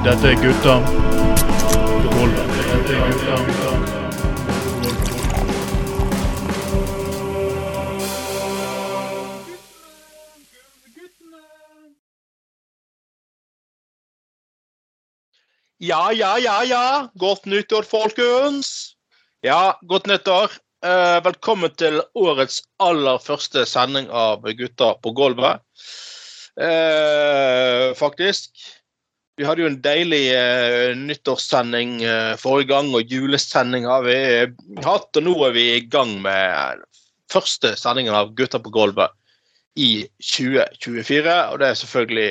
Dette er gutta. Ja, ja, ja, ja. Godt nyttår, folkens. Ja, godt nyttår. Eh, velkommen til årets aller første sending av Gutta på gulvet. Eh, faktisk. Vi hadde jo en deilig uh, nyttårssending uh, forrige gang, og julesending har vi hatt. Og nå er vi i gang med første sendingen av Gutta på gulvet i 2024. Og det er selvfølgelig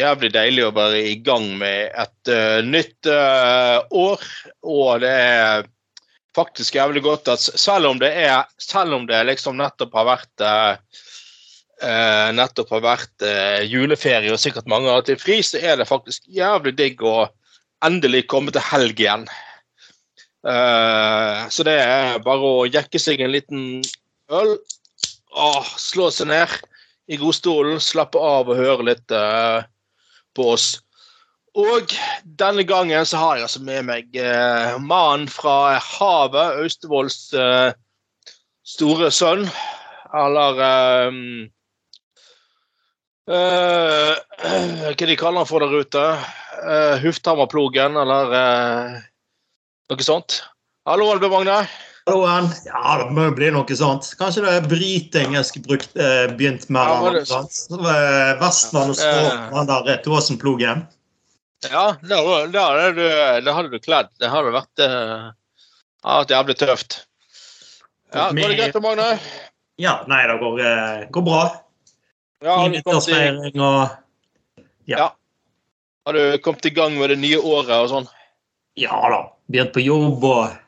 jævlig deilig å være i gang med et uh, nytt uh, år. Og det er faktisk jævlig godt at selv om det er Selv om det liksom nettopp har vært uh, nettopp har vært juleferie og sikkert mange har det fri, så er det faktisk jævlig digg å endelig komme til helg igjen. så det er bare å jekke seg en liten øl. Åh, slå seg ned i godstolen, slappe av og høre litt på oss. Og denne gangen så har jeg altså med meg eh, mannen fra havet, Austevolls eh, store sønn. Eller eh, eh, Hva de kaller han for der ute? Uh, Hufthammerplogen, eller uh, noe sånt. Hallo, Albe Magne. Halloen. Ja, det må jo bli noe sånt. Kanskje det er britengelsk brukt, eh, begynt med. Ja, det- var Vestland og Skåp, den der Tåsenplogen. Ja, det, det, det hadde du kledd. Det hadde vært, vært jævlig tøft. Ja, Går det greit, Magne? Ja, nei, det går, går bra. Ja, har du, kommet i, og har du kommet i gang med det nye året og sånn? Ja da. Begynt på jobb og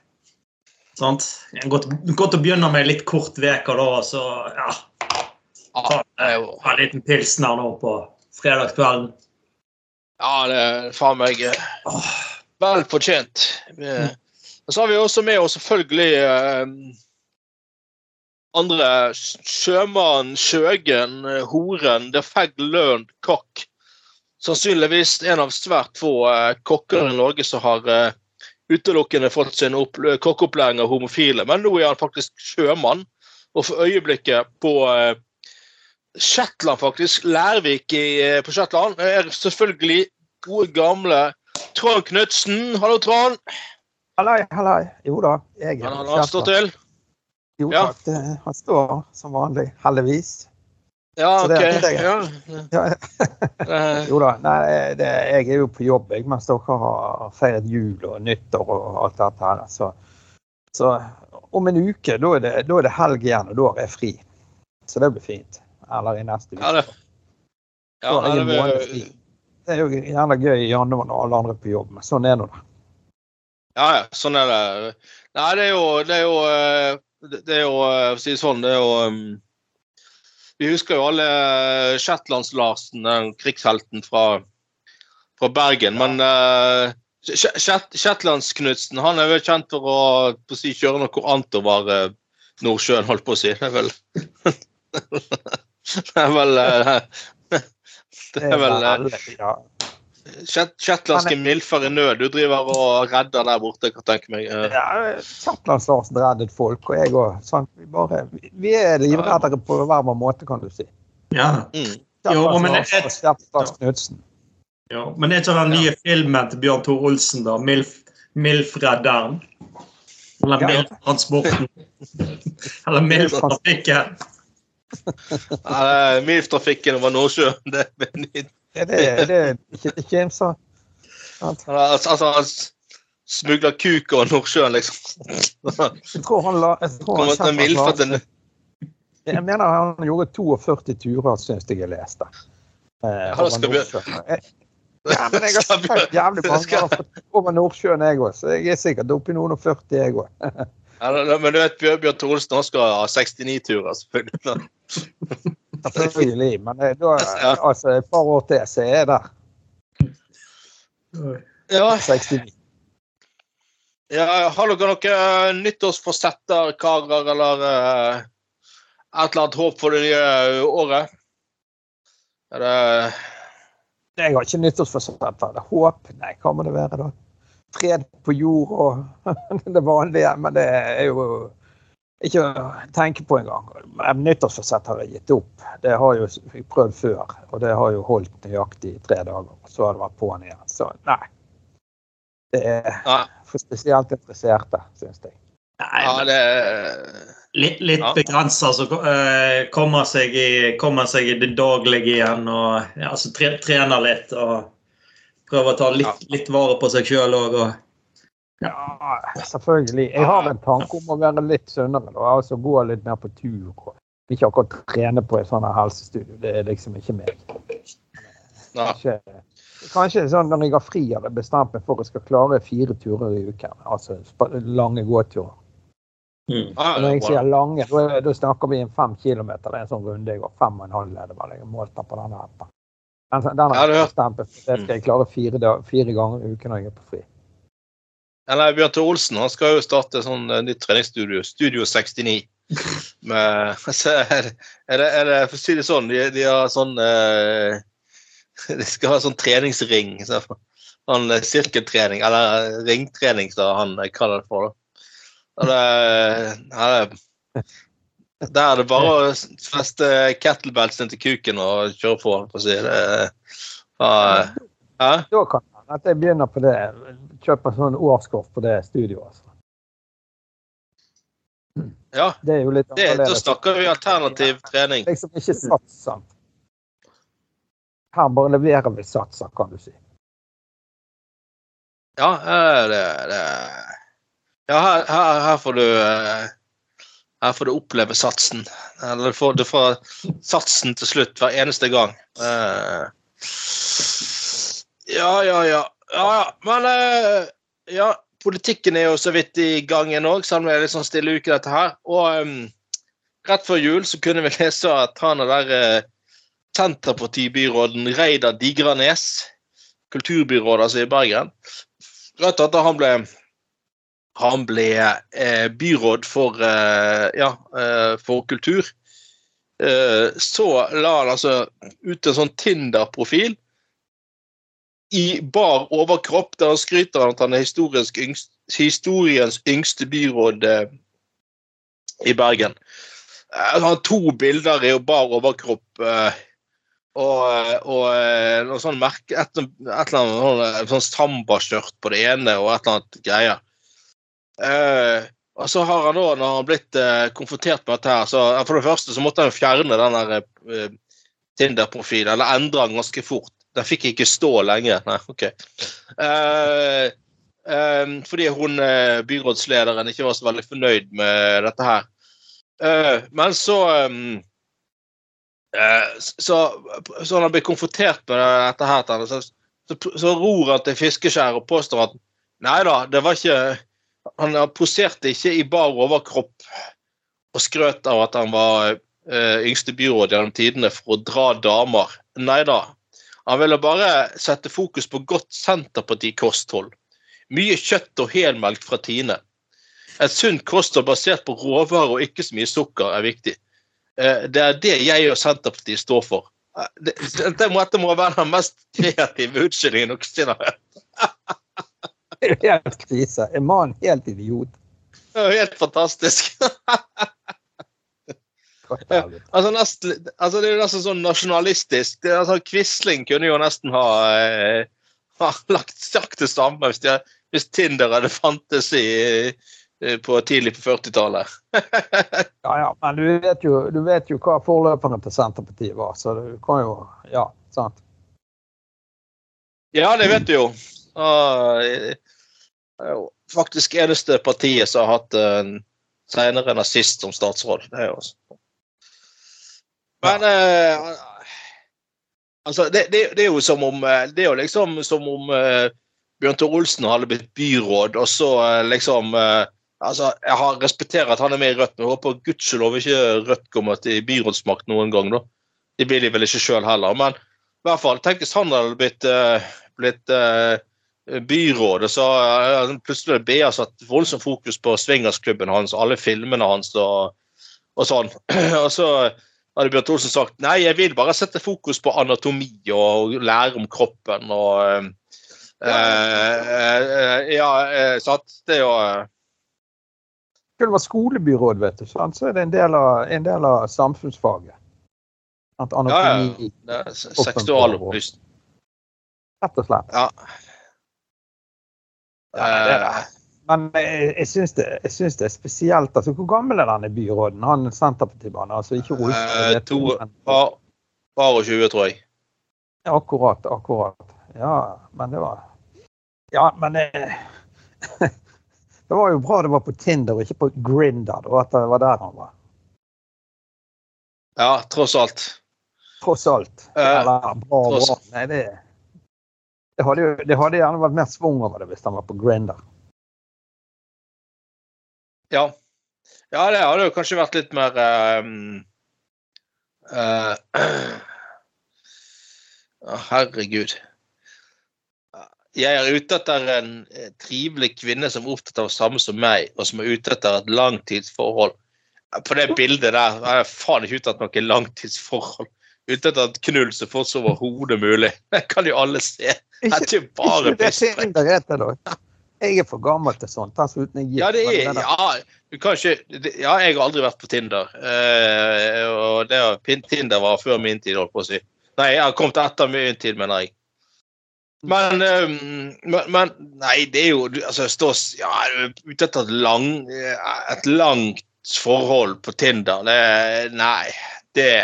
Sant? Godt, godt å begynne med litt kort uke, da. Så ja, Ja, ha en liten pilsner nå på fredagskvelden. Ja, det er faen meg eh, vel fortjent. Og så har vi også med oss selvfølgelig eh, andre sjømann, sjøgen, horen, the fag learned cock. Sannsynligvis en av svært få eh, kokker i Norge som har eh, utelukkende fått sin opp- kokkeopplæring av homofile. Men nå er han faktisk sjømann, og for øyeblikket på eh, Shetland, faktisk, Lærvik i, på Shetland, er selvfølgelig gode, gamle Trond Knutsen. Hallo, Trond. Hallei, hallei. Jo da, jeg Han er har stått til. Jo Ja. takk, det, han står som vanlig, heldigvis. Ja, OK. det. Ja. Ja, Eh, jo da, nei, det, jeg er jo på jobb jeg, mens dere har feiret jul og nyttår og alt dette her. Så, så om en uke, da er, er det helg igjen, og da er jeg fri. Så det blir fint. Eller i neste uke. Ja, det, ja, Da er jeg det, en måned fri. Det er jo gjerne gøy i januar når alle andre er på jobb, men sånn er nå det. ja, ja, sånn er det. Nei, det er jo Det er jo, eh, det det er jo eh, For å si det sånn, det er jo um, Vi husker jo alle Shetlands-Larsen, den krigshelten fra, fra Bergen. Men uh, Shetlandsknutsen han er vel kjent for å på å si, kjøre noe annet over uh, Nordsjøen, holdt på å si. Det er vel Det er vel uh, Det er vel uh, ja. Shetlandske milfer i nød du driver og redder der borte, kan jeg tenke meg. Eh, Ja, Shetlands-Larsen reddet folk, og jeg òg. Sånn, vi, bare- vi er livreddere på hver vår måte, kan du si. ja. Mm. Jo, men et, ja. Men det er ikke den nye filmen til Bjørn Tor Olsen, da? Milf, Milf-redderen? Eller Ja. Milf-transporten? Eller Milf-trafikken? Milf-trafikken over Nordsjøen. Det er nytt. Er det, er det ikke, ikke sånn sant? Altså, altså han smugler kuk over Nordsjøen, liksom. Jeg tror han la jeg, tror han kjent, den jeg mener han gjorde 42 turer, syns jeg jeg leste. Eh, Ja, skal vi- Ja, men jeg har sagt jævlig mange ganger over Nordsjøen, jeg òg, så jeg er sikkert oppe i noen og 40, jeg òg. ja, Men du vet, Bjørn Bjørn også skal ha 69 turer, selvfølgelig. Selvfølgelig. Men eh, da, altså, et par år til, så er jeg der. Ja, 69. ja, har dere noen nyttårsforsetter, karer, eller uh, et eller annet håp for det nye året? Er det Jeg har ikke nyttårsforsetter. Er håp. Nei, hva må det være, da? Fred på jord og det vanlige. Men det er jo ikke å tenke på engang. Nyttårsforsett har jeg gitt opp. Det har jo jeg prøvd før, og det har jo holdt nøyaktig i tre dager. og Så har det vært på'n igjen. Så nei. Det er for spesielt interesserte, syns jeg. Nei, ja men det litt litt Ja. begrensa, så eh, kommer seg i kommer seg i det daglige igjen. og ja, altså, tre, Trener litt og prøver å ta litt, litt vare på seg sjøl òg. Ja, selvfølgelig. Jeg har en tanke om å være litt sunnere. og Altså gå litt mer på tur. og Ikke akkurat trene på et sånt helsestudio. Det er liksom ikke meg. Kanskje, kanskje sånn når jeg har fri, har jeg bestemt meg for at jeg skal klare fire turer i uken. Altså lange gåturer. Mm. Når jeg sier lange, da, er- snakker vi om fem kilometer. Det er en sånn runde jeg går. Fem og en halv er det vel. Jeg målte på denne appen. Den, den har jeg for. Det skal jeg klare fire, fire ganger i uken når jeg er på fri. Eller Bjørn Tore Olsen han skal jo starte sånn eh, nytt treningsstudio, Studio 69. Med, så er det, er det, er det For å si det sånn, de, de har sånn eh, De skal ha sånn treningsring. Så, sånn sirkeltrening, eller eh, ringtrening, som han kaller det for. Da. Det, ja, det, der er det bare å feste kettlebellsen til kuken og kjøre på. For å si det. Da kan det hende at jeg begynner på det. Kjøper sånn årskort på det studioet. Altså. ja Det er jo litt det, da snakker vi alternativ trening. Liksom ikke satser. Her bare leverer vi satser, kan du si. Ja, eh, det, det Ja, her, her, her får du eh, Her får du oppleve satsen. Eller du får, du får satsen til slutt hver eneste gang. Uh, Ja, ja, ja. ja, ja. Men uh, ja, politikken er jo så vidt i gang igjen òg, selv om det er litt sånn stille uke, dette her. Og um, rett før jul så kunne vi lese at han og der Senterpartibyråden Reidar Digranes, kulturbyrådet altså i Bergen, rett etter han ble han ble eh, byråd for, eh, ja, eh, for kultur. Eh, så la han altså ut en sånn Tinder-profil i bar overkropp, der han skryter av at han er yngst, historiens yngste byråd eh, i Bergen. Eh, Han har to bilder i bar overkropp. Og, og noe sånn merke, et, et eller annet sånn, sånn sambaskjørt på det ene og et eller annet greier. Eh, og så har han da, når han har blitt eh, konfrontert med dette her, så for det første så måtte han fjerne den der eh, Tinder-profilen, eller endre den ganske fort. Den fikk ikke stå lenge. Nei, OK. Eh, eh, fordi hun byrådslederen ikke var så veldig fornøyd med dette her. Men så så, så han blir konfrontert med dette her, så, så, så ror han til fiskeskjær og påstår at nei da, det var ikke Han poserte ikke i bar overkropp og skrøt av at han var eh, yngste byråd gjennom tidene for å dra damer. Nei da. Han ville bare sette fokus på godt Senterparti-kosthold. Mye kjøtt og helmelk fra Tine. Et sunt kosthold basert på råvarer og ikke så mye sukker er viktig. Eh, Det er det jeg og Senterpartiet står for. Eh, det- Dette må, være den mest kreative unnskyldningen noensinne. Det er jo helt krise. Er mannen helt idiot? Det er jo helt fantastisk. Ja. Altså, nest, altså Det er jo nesten sånn nasjonalistisk. Det, altså, Quisling kunne jo nesten ha, eh, ha lagt sagt det samme hvis, de, hvis Tinder hadde fantes i, eh, på tidlig på 40-tallet. Ja, ja, men du vet, jo, du vet jo hva forløperen til Senterpartiet var, så du kan jo Ja, sant. Ja, det vet du jo. Ah, eh, Det er jo faktisk eneste partiet som har hatt en senere nazist som statsråd. Det er jo også. Men eh, altså, det, det, det er jo som om eh, Det er jo liksom som om eh, Bjørn Tor Olsen hadde blitt byråd, og så eh, liksom eh, Altså, Jeg har respekterer at han er med i Rødt, men jeg håper gudskjelov ikke Rødt kommer til byrådsmakt noen gang. da. Det blir de vel ikke sjøl heller. Men i hvert fall, tenk hvis han hadde blitt, eh, blitt eh, byråd, og så uh, plutselig ble BA satt voldsomt fokus på swingersklubben hans, alle filmene hans og, og sånn. og så hadde Bjørn Olsen sagt nei, jeg vil bare sette fokus på anatomi og lære om kroppen og eh, eh, Ja, eh, sant. Det er jo eh, Skulle være skolebyråd, vet du, sant? så er det en del av, en del av samfunnsfaget. At Ja, ja. anatomi, det er seksualopplysning. rett og slett. Ja. Ja, det er det. Eh, Men jeg, jeg syns det, det er spesielt. altså Hvor gammel er denne byråden? Han Senterpartimannen? Altså ikke Rolf, Eh, Par par og 20, tror jeg. Ja, akkurat. Akkurat. Ja, men det var Ja, men eh, Det var jo bra det var på Tinder ikke på Grinder, og at det var der han var. Ja, tross alt. Tross alt. Eh, Eller bra, tross- bra. Nei, det det hadde, det hadde gjerne vært mer han var på Grinder. Ja. ja, det hadde jo kanskje vært litt mer um, uh, uh, Herregud. Jeg er ute etter en eh, trivelig kvinne som er opptatt av det samme som meg, og som er ute etter et langtidsforhold. På det bildet der er jeg faen ikke ute etter noe langtidsforhold. Ute etter et knull så fort som overhodet mulig. Det kan jo alle se. Det er ikke bare ikke det piss. Tinder heter, da. Jeg er for gammel til sånt. Altså, uten Ja, det er Ja, du kan ikke Ja, jeg har aldri vært på Tinder. Eh, og det, Tinder var før min tid, holdt på å si. Nei, jeg har kommet etter min tid, mener jeg. Men, eh, men, men Nei, det er jo Altså, stå Ja, ute etter et, lang, et langt forhold på Tinder. Det Nei. Det,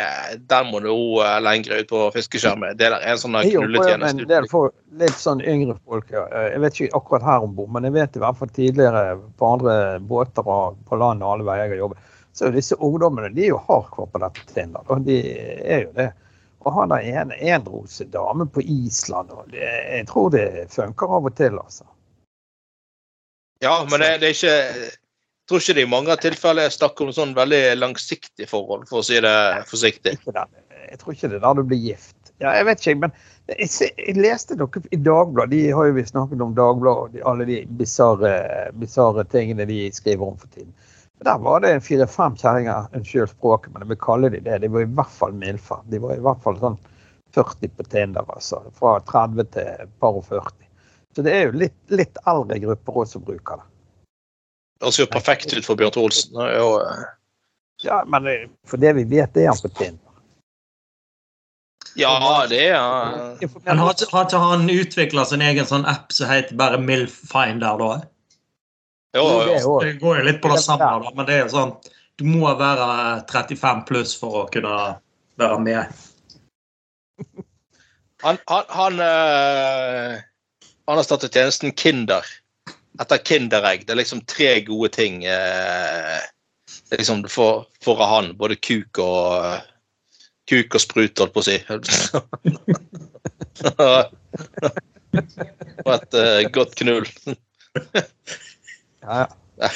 der må du uh, lenger ut på fiskeskjermen. Det der er en sånn der Det en knulletjeneste. del for litt sånn yngre folk. ja. Jeg vet ikke akkurat her om bord, men jeg vet i hvert fall tidligere på andre båter og på land og alle veier jeg har jobbet, så er disse ungdommene de er jo hardcore på dette Tinder. Og de er jo det. Og han der ene enrose dame på Island, og det, jeg tror det funker av og til, altså. Ja, men det, det er ikke tror ikke det i mange tilfeller er snakk om sånn veldig langsiktig forhold, for å si det forsiktig. Jeg tror ikke det er der du blir gift. Ja, jeg vet ikke, men jeg, jeg leste noe i Dagbladet. De har jo vi snakket om Dagbladet og de, alle de bisarre tingene de skriver om for tiden. Men Der var det fire-fem kjerringer, unnskyld språket, men jeg vil kalle de det. De var i hvert fall milfer. De var i hvert fall sånn 40 på Tinder, altså. Fra 30 til par og 40. Så det er jo litt, litt eldre grupper også som bruker det. Det ser jo perfekt ut for Bjørn Tore Olsen. Er eh, Ja, men for det vi vet, det er han på Tinder. Ja, det er han. Men har har ikke han utvikla sin egen sånn app som heter bare Milfinder, da? Jo, Jo, det går jo litt på det samme, da, men det er jo sånn Du må være 35 pluss for å kunne være med. Han, han, han, øh, han har startet tjenesten Kinder. Etter Kinderegg. Det er liksom tre gode ting eh, liksom for, for han. Både kuk og Kuk og sprut, holdt på å si. og et eh, godt knull. Ja, ja.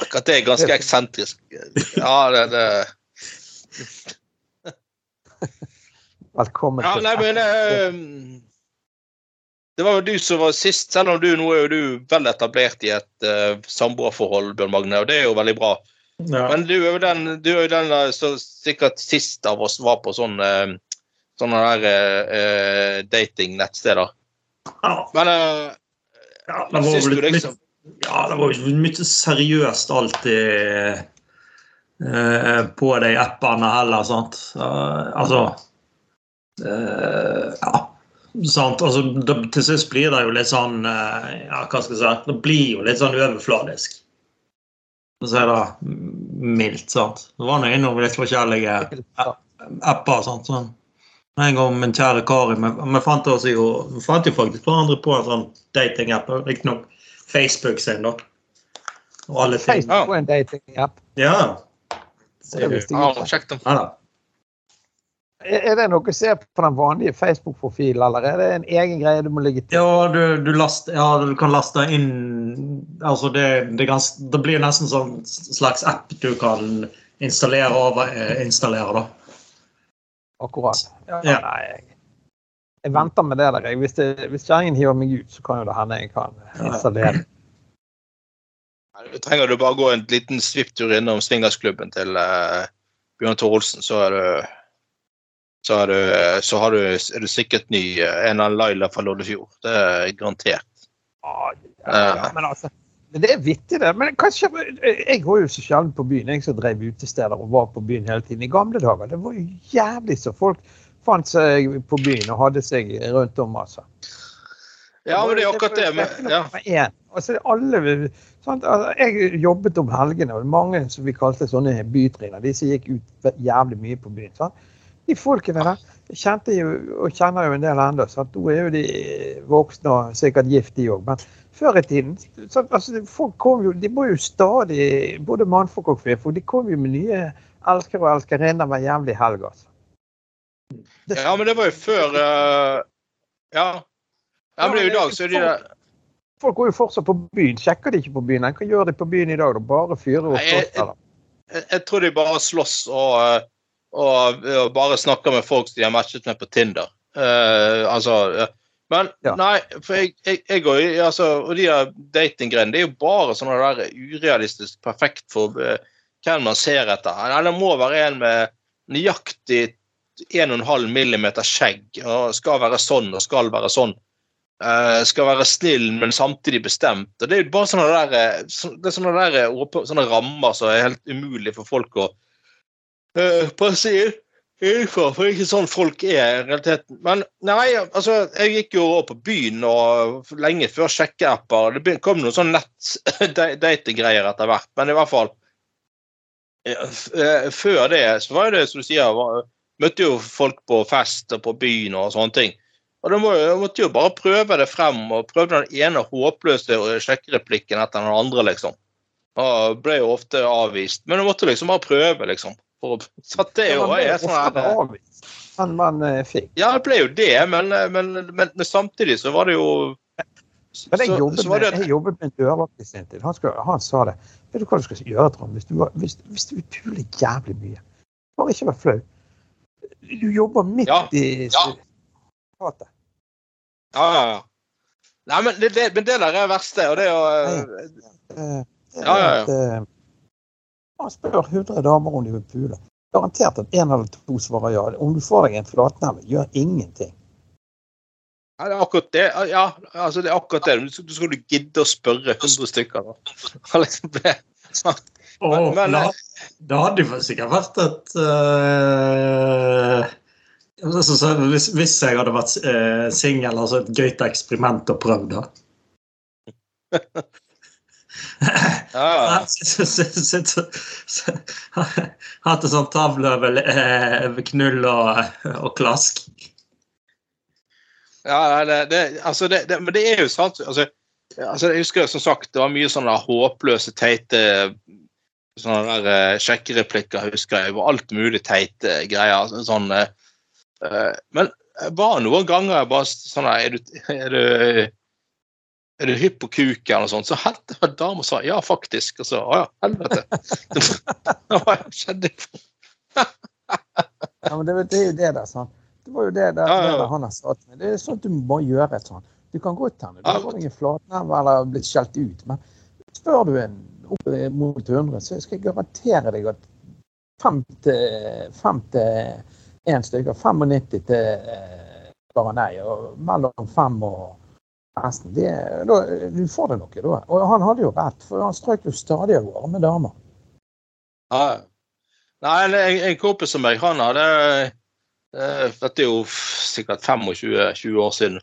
Akkurat det er ganske eksentrisk. Ja, det, det Velkommen Ja, nei, men eh, Det var jo du som var sist, selv om du nå er jo du vel etablert i et uh, samboerforhold, Bjørn Magne, og det er jo veldig bra. Ja. Men du er jo den, du er jo den eh, som sikkert sist av oss var på sånn uh, sånne der uh, datingnettsteder. Ja, Men uh, ja, det var syns du litt, liksom ja, det var jo mye seriøst alltid uh, på de appene heller, sant. Eh, altså eh, Ja. Sant? Altså, det, til sist blir det jo litt sånn eh, Ja, hva skal jeg si? Det blir jo litt sånn overfladisk. For å si det mildt, sant. Det var nå innom litt forskjellige apper. sant, sånn. En gang min kjære Kari Vi, vi fant oss jo vi fant jo faktisk hverandre på en sånn datingapp. Riktignok Facebook sin, da. Og alle ting. Facebook og en datingapp. Ja. Det visste Ja, jeg ikke. Ja. Er det noe å se på den vanlige Facebook-profilen, eller er det en egen greie du må ligge til? Ja, du, du, last, ja, du kan laste inn Altså, det, det, gans, det blir nesten sånn slags app du kan installere og installere, da. Akkurat. Ja, Ja. Nei, jeg, jeg venter med det der. jeg. Hvis, det, hvis kjerringen hiver meg ut, så kan jo det hende jeg kan installere. Du trenger du bare gå en liten svipptur innom swingersklubben til, uh, Bjørn Thorolsen, så er du så, er du, så har du, er du sikkert ny eh, en av Laila fra Loddefjord. Det er garantert. Ja, ja, men altså, det er vittig, det. Men kanskje, jeg går jo så sjelden på byen. Jeg som drev utesteder og var på byen hele tiden. I gamle dager det var jo jævlig så folk fant seg på byen og hadde seg rundt om. altså. Ja, men det er akkurat det. Men, ja. Altså, alle, sant? Jeg jobbet om helgene, og mange som vi kalte sånne bytriner, de som gikk ut jævlig mye på byen. Sant? De folkene der kjente jo, og kjenner jo en del ennå. Nå er jo de voksne og sikkert gift, de òg. Men før i tiden så, Altså, folk kom jo, De må jo stadig, både mannfolk og kvinnfolk, de kom jo med nye elskere og elskerinner hver jævlig helg. altså. ja, men det var jo før uh, Ja. Ja, men det er jo i dag, så er de der Folk går jo fortsatt på byen. Sjekker de ikke på byen? Hva gjør de på byen i dag? da? Bare fyrer opp jeg, jeg, jeg, jeg, tror de bare slåss og, og, og, bare snakker med folk som de har matchet med på Tinder. Uh, altså Men ja. nei, for jeg, jeg, går i altså, Og de der datinggreiene, det er jo bare sånn der urealistisk perfekt for uh, hvem man ser etter. Nei, det må være en med nøyaktig 1,5 millimeter skjegg og skal være sånn og skal være sånn. Uh, skal være snill, men samtidig bestemt. Og Det er jo bare sånne, der, det er sånne, der, sånne rammer som er helt umulig for folk å uh, passe utenfor, For ikke sånn folk er i realiteten. Men nei, altså, jeg gikk jo på byen og lenge før sjekkeapper. Det kom noen sånn nett-datinggreier etter hvert, men i hvert fall uh, Før det så var det som du sier, var, møtte jo folk på fest og på byen og sånne ting. Og da må, måtte jo bare prøve det frem, og prøve den ene håpløse sjekkereplikken etter den andre, liksom. Og ble jo ofte avvist. Men du måtte liksom bare prøve, liksom. Så det jo er sånn her man eh, fikk. Ja, det ble jo det, men, men, men, men samtidig så var det jo men jeg jobbet, så, så med, jeg jobbet med en dørvakt i sin tid. Han, han, sa det. Vet du hva du skal gjøre, Trond? Hvis du, hvis, hvis du tuller jævlig mye, bare ikke vær flau. Du jobber midt ja. i ja. Ja, ja, ja. Nei, men det, det, men det der er det verste, og det er jo Ja, ja, ja. Man spør 100 damer om de vil pule. Garantert at en eller to svarer ja. Om du får deg en flatneve, gjør ingenting. Ja, det er akkurat det. Ja, altså det er akkurat det. Du skulle du gidde å spørre 100 stykker. Da. Og, det. Men, da, det hadde jo sikkert vært et uh, altså, så, hvis, hvis, jeg hadde vært uh, singel, altså et gøyt eksperiment å prøve, da. Hatt en sånn tavle over eh, knull og, og klask. Ja, det, det, altså det, det, men det er jo sant. Altså, altså, jeg husker som sagt, det var mye sånne håpløse, teite sånne der, uh, sjekkereplikker, husker jeg. Og alt mulig teite greier. sånn uh, Eh, men bare noen ganger bare sånn Er du, er du, er du hypp på kuken eller noe sånt? Så helt en dame sa ja, faktisk. Og så å ja, helvete. Hva skjedde? ja, men det, det, er jo det der, sånn. Det var jo det der, ja, ja. der han har sagt. Det er sånn du må gjøre et sånt. Du kan godt hende du har fått en flatneve eller blitt skjelt ut, men spør du en opp mot 100, så skal jeg garantere deg at fem til, fem til én stykker. 95 til eh, bare nei. Og mellom fem og resten. Det, da, du får det noe da. Og han hadde jo rett, for han strøk jo stadig av gårde med damer. Ja. Nei, en, en kompis som meg, han hadde eh, Dette er jo sikkert 25-20 år siden.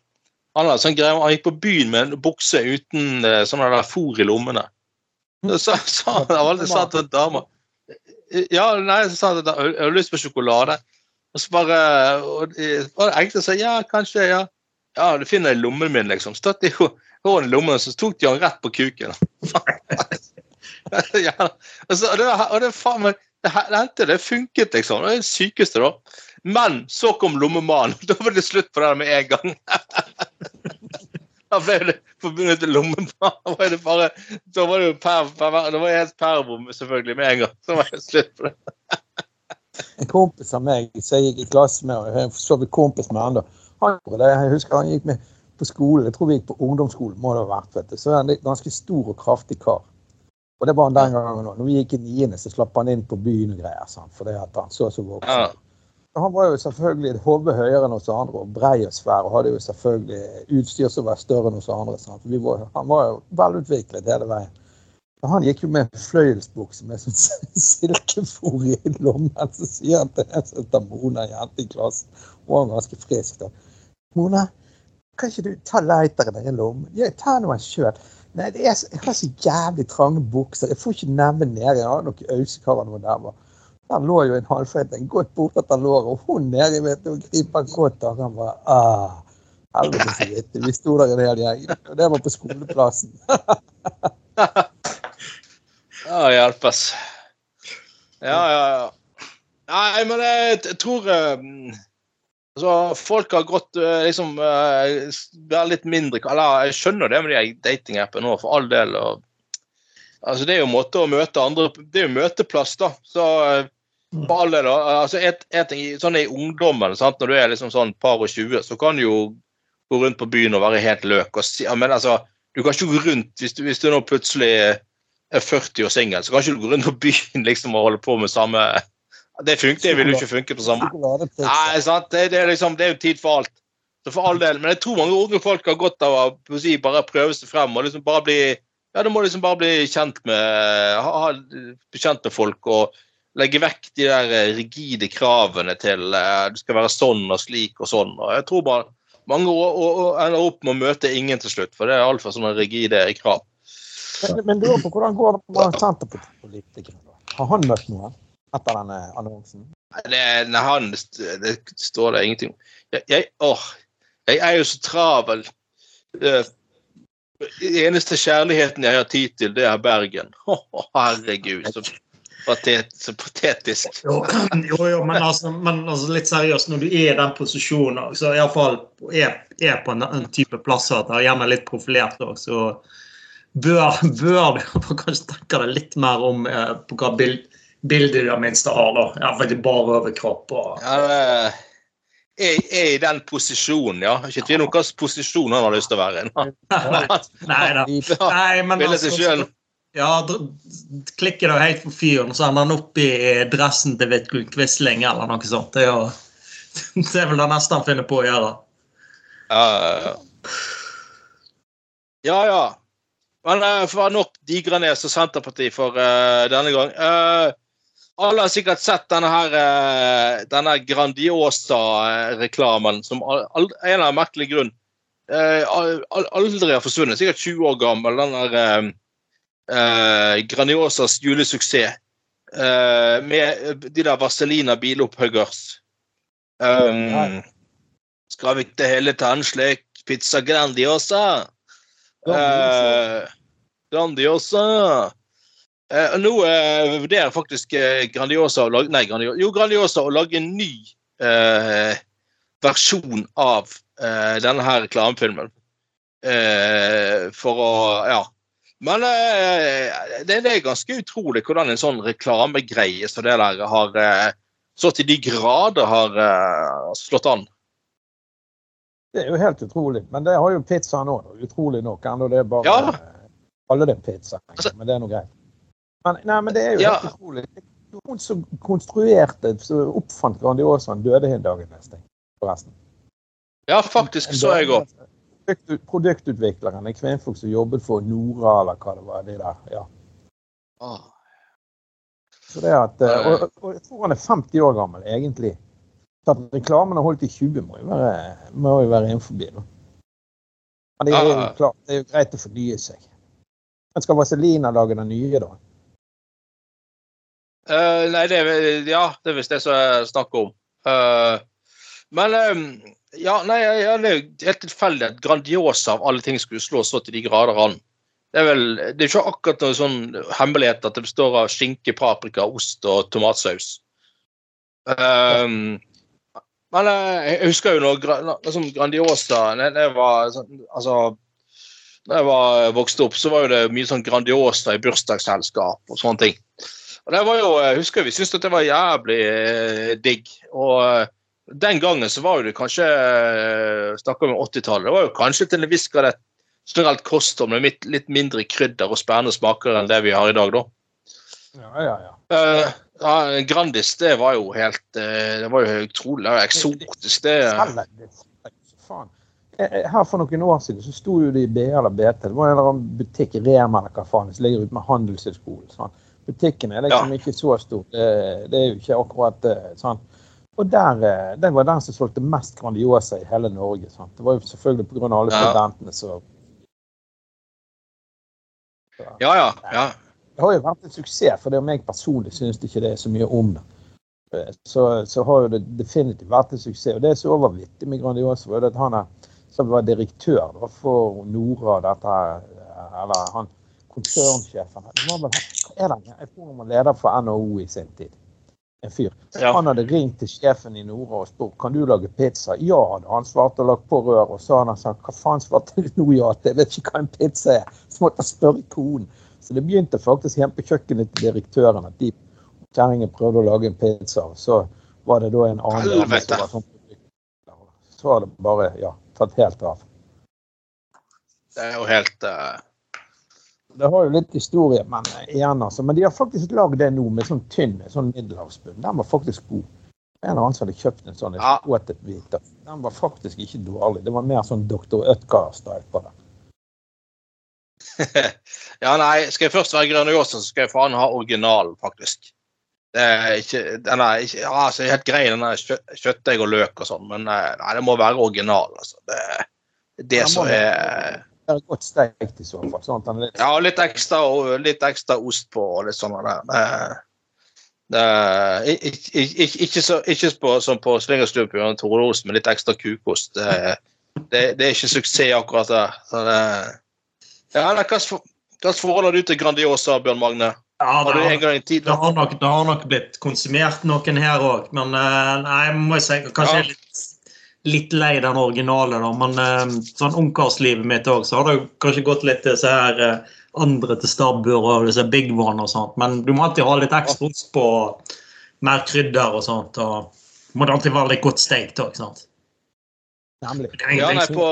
Han, hadde sånn greie, han gikk på byen med en bukse uten sånn der fôr i lommene. Så sa han alltid sa til en dame Ja, nei, så sa han at jeg har lyst på sjokolade. Og så bare og, og egentlig sa ja, kanskje, ja. Ja, du finner i lommen min, liksom. Støtt i hånden i lommen, så tok de han rett på kuken. ja, og, det, og det, faen meg, det hendte, det funket, liksom. Det er det sykeste, da. Men så kom lommemannen. Da var det slutt på det med en gang. Da ble det forbundet til lommemann. Da var det da var det jo per, per, det var helt pervom, selvfølgelig, med en gang. Så var det slutt på det en kompis av meg som jeg gikk i klasse med, og jeg så vidt kompis med han da. Jeg husker han gikk med på skolen, jeg tror vi gikk på ungdomsskolen, må det ha vært, vet du. Så er han en ganske stor og kraftig kar. Og det var han den gangen òg. Når vi gikk i niende, så slapp han inn på byen og greier. Sant? Fordi han så så voksen Ja. Han var jo selvfølgelig et hode høyere enn oss andre og brei og svær og hadde jo selvfølgelig utstyr som var større enn oss andre. Sant? Vi var, han var jo velutviklet hele veien. Og han gikk jo med fløyelsbukse med sånn silkefor i lommen. Så sier han til en som heter Mona, en jente i klassen, Han var ganske frisk da. Mona, kan ikke du ta lighteren i lommen? Ja, ta noe sjøl. Nei, det er, så- jeg har så jævlig trange bukser. Jeg får ikke nevne ned. Jeg har noen ausekarer noe der. var. Han lå jo en halvfeiting godt bortetter låret, og hun nede vet du, og griper godt tak. Han bare ah, Helvete så vittig. Vi sto der en hel gjeng. Og det var på skoleplassen. Ja, hjelpes. Ja, ja, ja. Nei, men jeg, jeg tror eh, altså, Folk har gått eh, liksom uh, litt mindre Eller jeg skjønner det med de datingappene nå, for all del. Og, altså, det er jo måte å møte andre Det er jo møteplass, da. Så på all del. Altså, et, et, sånn i ungdommen, sant? når du er liksom sånn par og 20, så kan du jo gå rundt på byen og være helt løk. Og men altså, du kan ikke gå rundt hvis du, hvis du nå plutselig er 40 og singel, så kan ikke du gå rundt på byen liksom og holde på med samme Det funker, det vil jo ikke funke på samme Nei, sant? Det, det, er liksom, det er jo tid for alt. Så for all del. Men jeg tror mange unge folk har godt av å si, bare prøve seg frem og liksom bare bli ja, du må liksom bare bli kjent med, ha, kjent med folk og legge vekk de der eh, rigide kravene til eh, du skal være sånn og slik og sånn. Og jeg tror bare mange å- og, og ender opp med å møte ingen til slutt, for det er altfor sånne rigide krav. Men, men du, hvordan går det med Senterpartipolitikerne? da? Har han møtt noen etter denne annonsen? Nei, Det, nei, han, det står det ingenting om. Jeg, jeg, åh, jeg er jo så travel. Den eneste kjærligheten jeg har tid til, det er Bergen. Å, herregud, så, patet, så patetisk. Jo, jo, jo men, altså, men altså, litt seriøst, når du er i den posisjonen, så iallfall er, er på en, en type plasser at det er gjerne litt profilert òg, så bør, bør du kanskje tenke deg litt mer om eh, på hva bild, bilde de det minste har. da. Iallfall bare overkropp. og Ja, er, er i den posisjonen, ja. Ikke tvil om hvilken posisjon han har lyst til å være i. Nei da. Nei, men altså. Ja, klikker det helt på fyren, så ender han opp i dressen til Vidkun Quisling eller noe sånt. Det er, jo, det er vel det neste han finner på å gjøre. Ja, ja, ja. Men uh, for nok Digranes og Senterpartiet for uh, denne gang. Eh, alle har sikkert sett denne her eh, denne Grandiosa-reklamen som al al en eller annen merkelig grunn eh, al al aldri har forsvunnet. Sikkert 20 år gammel. Den der eh, eh, Grandiosas julesuksess. eh, med de der Vaselina bilopphuggers. Um, skal vi ikke hele ta en slik pizza Grandiosa? Eh, Grandiosa. Eh, nå eh, vurderer faktisk eh, Grandiosa å lage Nei, Grandiosa, jo, Grandiosa å lage en ny eh, versjon av eh, denne her reklamefilmen. Eh, for å Ja. Men det, det er ganske utrolig hvordan en sånn reklamegreie som det der har så til de grader har slått an. Det er jo helt utrolig. Men det har jo pizzaen òg, utrolig nok. Enda det er bare Ja. Alle det pizza, Altså- men det er nå greit. Men, nei, men det er jo Ja. helt utrolig. Hun som konstruerte, som oppfant Grandiosaen, døde en dag neste. Forresten. Ja, faktisk så jeg òg. Produkt- Produktutvikleren, en kvinnfolk som jobbet for Nora, eller hva det var. de der, ja. Så det at, eh, og, og jeg tror han er 50 år gammel, egentlig. Så at reklamen har holdt i 20, må jo være, må jo være innenfor. Da. Men det er, jo klart, det er jo greit å fornye seg. Men skal Vaselina lage den nye, da? Eh, nei, det er, ja, det er visst det som er snakk om. Uh, men um, ja, nei, ja, det er helt tilfeldig at Grandiosa av alle ting skulle slå så til de grader an. Det er vel det er ikke akkurat noe sånn hemmelighet at det består av skinke, paprika, ost og tomatsaus. Um, men eh, jeg husker jo når liksom Grandiosa når jeg var sånn, altså når jeg var vokste opp, så var jo det mye sånn Grandiosa i bursdagsselskap og sånne ting. Og det var jo, jeg husker Vi syntes at det var jævlig eh, digg. Og eh, den gangen så var jo det kanskje eh, Snakker vi om 80-tallet. Det var jo kanskje til en viss grad et generelt kosthold med litt, litt mindre krydder og spennende smaker enn det vi har i dag, da. Ja, ja, ja. Uh, ja, Grandis, det var jo helt Det var jo utrolig det var eksotisk, det. Faen. Her for noen år siden så sto jo det i BA eller BT. Det var en eller annen butikk, Rema eller hva faen, som ligger ute med Handelshøyskolen. Sånn. Butikken er liksom ikke så stor. Det, det er jo ikke akkurat eh, sånn. Og der, den var den som solgte mest Grandiosa i hele Norge. Sant? Det var jo selvfølgelig pga. alle Ja. studentene som Ja, ja. ja. Det har jo vært en suksess, for det om meg personlig syns ikke det er så mye om det. Eh, Så, så har jo det definitivt vært en suksess. Og det som var vittig med Grandiosa, var at han er, som var direktør da, for Nora, dette her, eller han konsernsjefen var er? Jeg tror han var leder for NHO i sin tid. En fyr. Ja. Han hadde ringt til sjefen i Nora og spurt kan du lage pizza. Ja, hadde han svart og lagt på rør. Og så hadde han sagt hva faen svarte du nå ja? Jeg vet ikke hva en pizza er. Så måtte han spørre konen. Så det begynte faktisk hjemme på kjøkkenet til direktøren at de kjerringen prøvde å lage en pizza. Og så var det da en annen Helvete. som var sånn Så har det bare ja, tatt helt av. Det er jo helt eh, Det har jo litt historie, men eh, igjen altså. Men de har faktisk lagd det nå med sånn tynn sånn middelhavsbunn. Den var faktisk god. En annen som hadde kjøpt en sånn Ja. Den var faktisk ikke dårlig. Det var mer sånn Dr. Utgard-style på den. Ja, nei, skal jeg først være Grandiosa, så skal jeg faen ha originalen, faktisk. Det er ikke, den er ikke ja, altså, Helt grei, den der kjø, kjøttdeig og løk og sånn, men eh, nei, det må være original. altså. Det det som er Det er godt steikt i så fall. sånn at den er litt Ja, litt ekstra, og litt ekstra ost på og litt sånn. der. Ikke, ikke, så, ikke på, som på Svingerstuen på Jørgen Tore Ost, med litt ekstra kukost. Det, det, det er ikke suksess akkurat der. Det, ja, nei, hva hva slags forhold har du til Grandiosa, Bjørn Magne? Ja, Har det du har, en gang i det har, nok, det har nok blitt konsumert noen her òg, men nei, må jeg si kanskje er litt, litt lei den originale. da, Men eh, sånn ungkarslivet mitt òg, så har det kanskje gått litt til disse her eh, andre til stabbur og disse big one og sånt. Men du må alltid ha litt ekstra ost på mer krydder og sånt. og må det alltid være litt godt steikt òg, sant. Nemlig. Ja, ingenting nei, på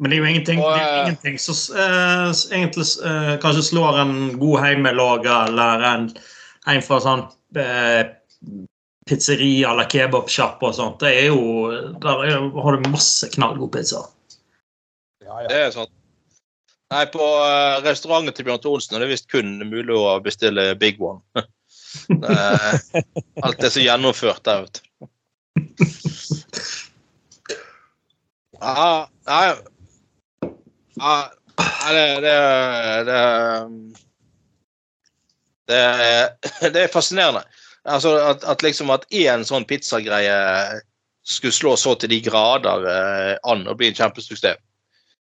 Men det er jo ingenting, det er eh, ingenting som uh, egentlig uh, kanskje slår en god hjemmelaga eller en, en fra sånn eh, pizzeria eller kebabsjappe og sånt. Det er jo Der er, har du masse knallgod pizza. Ja, ja. Det er sant. Nei, på eh, restauranten til Bjørn Olsen er det visst kun mulig å bestille Big One. Alt er så gjennomført der, vet du. Ja, nei ja, det, det, det, det, er- det er fascinerende. Altså at, at liksom at én sånn pizzagreie skulle slå så til de grader eh, an og bli en kjempesuksess.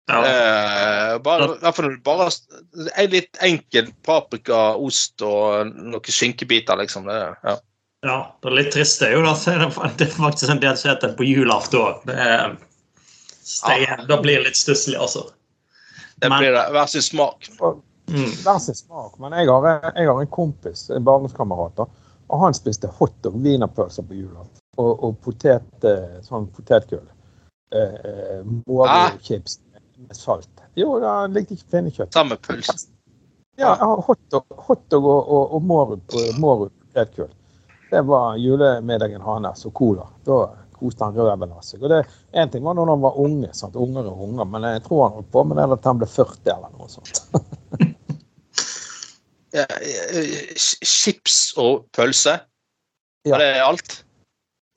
Ja. Eh, bare, fall bare en litt enkel paprika, ost og noen skinkebiter, liksom. Det, ja. ja, det er litt trist. Det er jo da, det, det er faktisk en del som heter på julaften òg. Det, er- det, det blir litt stusslig, altså. det Men- blir det. Hver sin smak. Mm. Hver sin smak. Men jeg har, jeg har en kompis, en barndomskamerat, og han spiste hotdog, wienerpølser på julaften. Og, og potet, eh, sånn potetgull. Eh, eh, ah. med salt. Jo, han likte ikke pinnekjøtt. Samme pølse. Ja, hotdog, hotdog og, og, og Mårup potetgull. Det var julemiddagen hans og cola. Da koste han røven av seg. Og det, En ting var når han var unge, sant? unger og unger, men jeg tror han holdt på med det at han ble 40 eller noe sånt. Ja, eh, chips og pølse. Ja. Er det alt?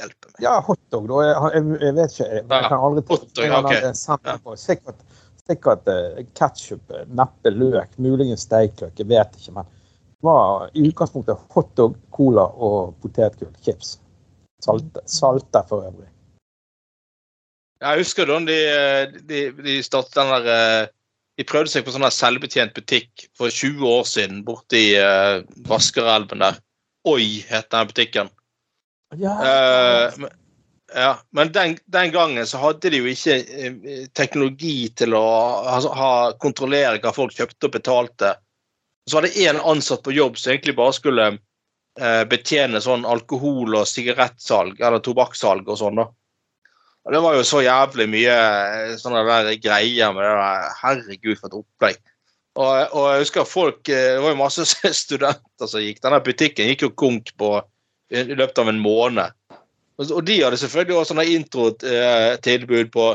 Hjelpe meg. Ja, hotdog, da. Jeg, jeg, vet ikke. Jeg, kan aldri tenke okay. på. Sikkert, sikkert ketsjup, neppe løk, muligens steikløk, jeg vet ikke. Men det var i utgangspunktet hotdog, cola og potetgull. Chips. Salte, salte for øvrig. Jeg husker da de, de, de startet den der eh, De prøvde seg på sånn selvbetjent butikk for 20 år siden borti uh, Vaskerelven der. Oi, het den butikken. Ja, Uh, men- ja, men den, den gangen så hadde de jo ikke uh, teknologi til å altså, ha, kontrollere hva folk kjøpte og betalte. Så var det én ansatt på jobb som egentlig bare skulle uh, betjene sånn alkohol- og sigarettsalg eller tobakkssalg og sånn. da. Og det var jo så jævlig mye eh, sånne der greier med det der. Herregud, for et opplegg. Og, og jeg husker folk eh, Det var jo masse studenter som gikk. Denne butikken gikk jo konk på i løpet av en måned. Og, de hadde selvfølgelig også sånne introtilbud på,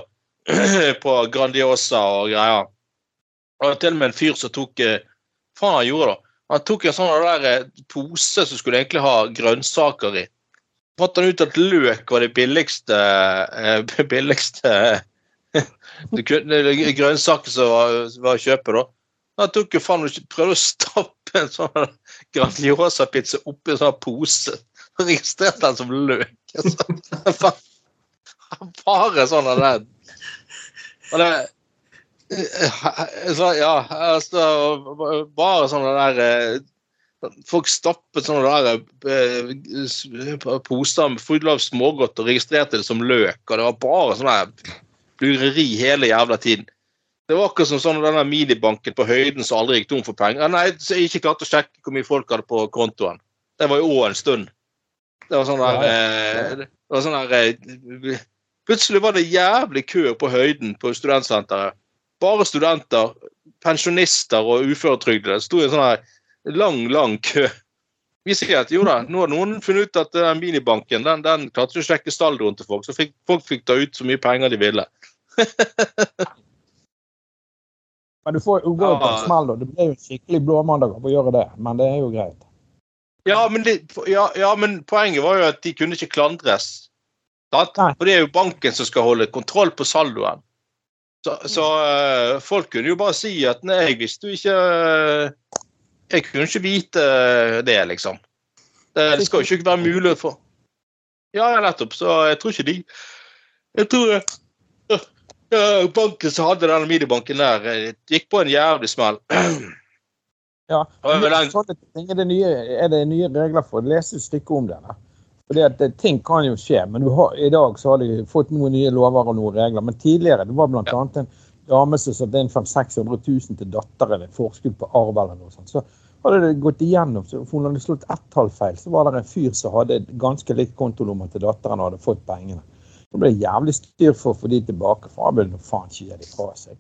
på Grandiosa og greier. Og til og med en fyr som tok eh, faen han gjorde da? Han tok en sånn der eh, pose som skulle egentlig ha grønnsaker i. Fant han ut at løk var det billigste, eh, billigste det grønnsaker som var, var å kjøpe, da. Han tok jo faen prøvde å stappe en sånn Grandiosa-pizza oppi en sånn pose. Så registrerte han som løk. Altså. Bare sånn av den. Og det så, Ja, altså Bare sånne der eh, Folk stappet sånne der eh, poser fulle av smågodt og registrerte det som løk, og det var bare sånn lureri hele jævla tiden. Det var akkurat som sånn denne minibanken på høyden som aldri gikk tom for penger. Nei, så jeg ikke klarte å sjekke hvor mye folk hadde på kontoen. Det var jo òg en stund. Det var sånn der, eh, det var sånn der eh, Plutselig var det jævlig kø på høyden på studentsenteret. Bare studenter, pensjonister og uføretrygdede. Det sto i en sånn her lang, lang kø. Vi sier at jo da, nå har noen funnet ut at den minibanken den, den klarte ikke å sjekke saldoen til folk, så fikk, folk fikk ta ut så mye penger de ville. Men du får jo gå på en smell, da. Det blir jo en skikkelig blåmandag av å gjøre det, men det er jo greit. Ja men, det, ja, ja, men poenget var jo at de kunne ikke klandres. For det er jo banken som skal holde kontroll på saldoen. Så, så eh, folk kunne jo bare si at nei, hvis du ikke eh, Jeg kunne ikke vite det, liksom. Det, det skal jo ikke være mulig for Ja, nettopp. Så jeg tror ikke de Jeg tror eh, eh, banken som hadde denne minibanken der, eh, gikk på en jævlig smell. Ja. Den- ting er, det nye, er det nye regler for? Les et stykke om det. Fordi at Ting kan jo skje, men du har, i dag så har de fått noen nye lover og noen regler. Men tidligere det var bl.a. en dame som satte inn 500 000-600 000 til datteren, et forskudd på arv eller noe sånt. Så hadde det gått igjennom, så hun hadde slått ett tall feil, så var det en fyr som hadde ganske likt kontonummer til datteren og hadde fått pengene. Så ble det jævlig styr for å få de tilbake, for han ville nå faen ikke gi de fra seg.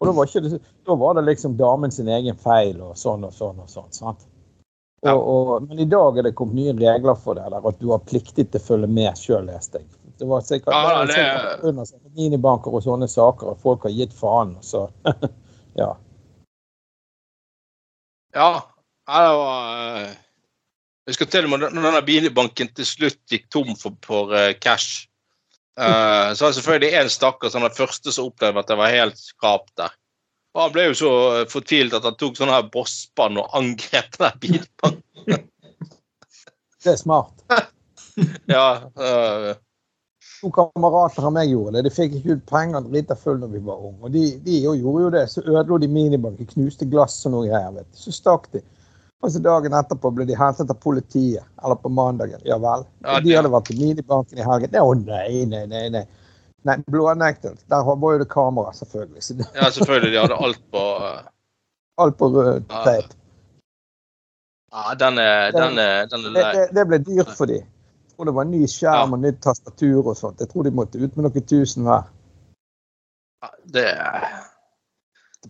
Og da var, det, da var det liksom damen sin egen feil og sånn og sånn og sånn. sant? Ja. Og, og, men i dag er det kommet nye regler for det, der at du har pliktig til å følge med sjøl, leste jeg. Det var sikkert, Ja, det sikkert under minibanker og sånne saker og folk har gitt faen. Så ja. Ja, ja, det var eh, Jeg husker til og med når denne bilbanken til slutt gikk tom for, for eh, cash. Uh, så var det selvfølgelig én stakkar som den første som opplevde at det var helt skrap der. Og han ble jo så fortvilt at han tok sånn her bosspann og angrep den bilbanken. Det er smart. Ja, eh, To kamerater av meg gjorde det. De fikk ikke ut penger drita full når vi var unge. Og de, de jo gjorde jo det. Så ødela de minibanken, knuste glass og noe greier. vet du. Så stakk de. Og så dagen etterpå ble de hentet av politiet. Eller på mandagen. Ja vel. Ja, de hadde vært i minibanken i helgen. Å nei, nei, nei. nei. Nei, Blånektet. Der var jo det kamera, selvfølgelig. Ja, selvfølgelig. De hadde alt på uh... alt på rød teip. Ja, den er, den er, den er Det, lei. det, det ble dyrt for de. Tror det var ny skjerm og nytt tastatur og sånt. Jeg tror de måtte ut med noen tusen hver. Ja, Det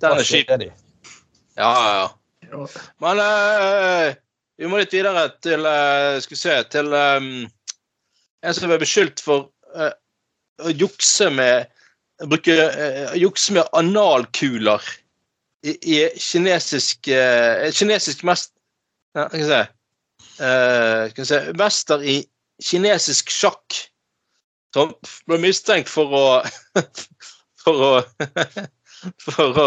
Den er kjip. De. Ja, ja, ja. Men uh, vi må litt videre til uh, Skal vi se Til um, en som ble beskyldt for uh, å jukse med Bruke jukse med analkuler i, i kinesisk Kinesisk mest... Ja, skal vi se. Uh, skal vi se Mester i kinesisk sjakk som ble mistenkt for å For å For å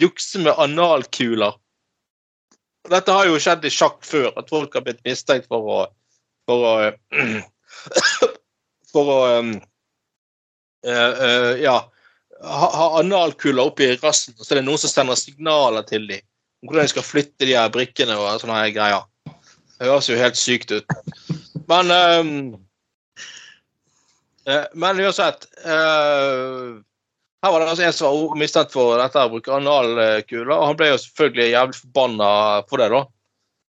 jukse med analkuler. Dette har jo skjedd i sjakk før, at folk har blitt mistenkt for å For å For å um, uh, uh, Ja. Ha, ha analkuler oppi rassen, og så er det noen som sender signaler til dem om hvordan de skal flytte de her brikkene og sånne her greier. Det høres jo helt sykt ut. Men um, Men uansett uh, her var det altså en som var mistenkt for dette å bruke analkuler, og han ble jo selvfølgelig jævlig forbanna for det, da.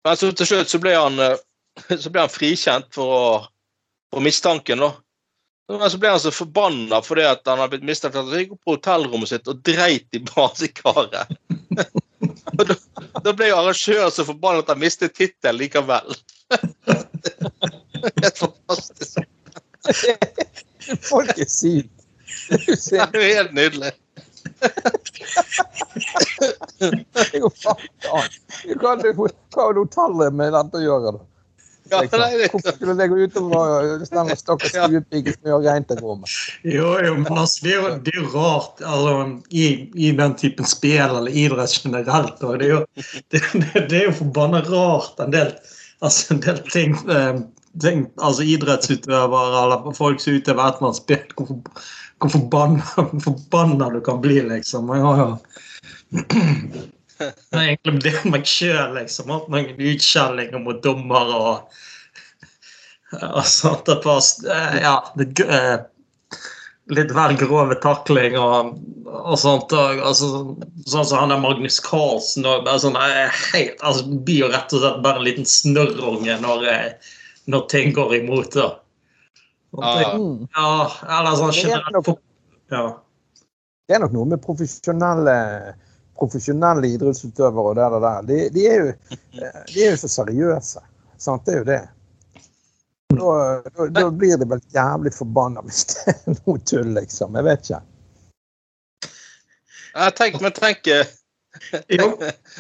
Men så til slutt så ble han, eh, så ble han frikjent for, å, for mistanken, da. Men så ble han så forbanna fordi at han hadde blitt mistenkt for at han gikk opp på hotellrommet sitt og dreit i badekaret. da, da ble jo arrangøren så forbanna at han mistet tittelen likevel. Helt fantastisk. Folk er syke. Det er jo helt nydelig. Hva har hotellet med dette å gjøre, da? Ja, Hvorfor skulle det gå utover denne stakkars Ja. stuepiken som gjør rent et rom? Jo, jo, men altså, det er jo, det er jo rart altså, i, i den typen spill eller idrett generelt. Og det, er jo, det, det, det er jo forbanna rart en del, altså, en del ting, ting altså idrettsutøvere eller folk som utøver et eller annet spill. Hvor, hvor forbanna, du kan bli, liksom. Jeg har jo Det egentlig det meg sjøl, liksom. Hatt mange utskjellinger mot dommer og og sånt. Et par eh, Ja, det, eh, litt vel grove takling og, og sånt. Og, altså, sånn som han der Magnus Carlsen. Og, sånn, eh, helt, altså, blir jo rett og slett bare en liten snørrunge når, eh, når ting går imot. da. Det- Ja. Mm. Ja, eller sånn Det er generelt Ja. Det er nok noe med profesjonelle, profesjonelle idrettsutøvere og det der. De, de, er jo, de er jo så seriøse. Sant? Det er jo det. Da, da, da blir de vel jævlig forbanna hvis det er noe tull, liksom. Jeg vet ikke. Ja, tenk, men tenk eh, Jo,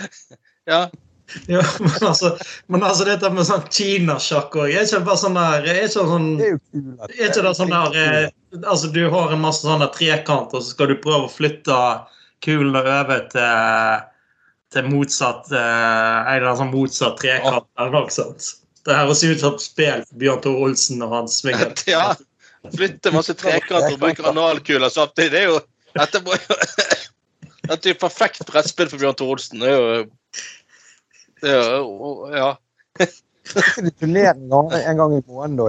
Ja. jo, men altså, men altså dette med sånn kinasjakk òg Er ikke bare sånn der Er ikke det sånn Det er jo kult. at- Er ikke det sånn der eh, Altså, du har en masse sånne trekant, og så skal du prøve å flytte kulene over til, til motsatt eh, En eller annen sånn motsatt trekant eller noe sånt. Det høres ut som et spill for Bjørn Tore Olsen og hans svinger. ja. Flytte masse trekanter og bruke analkuler samtidig. Det er jo Dette må jo Dette er jo perfekt brettspill for Bjørn Tore Olsen. Det det er jo Ja. turneringer en gang i måneden da,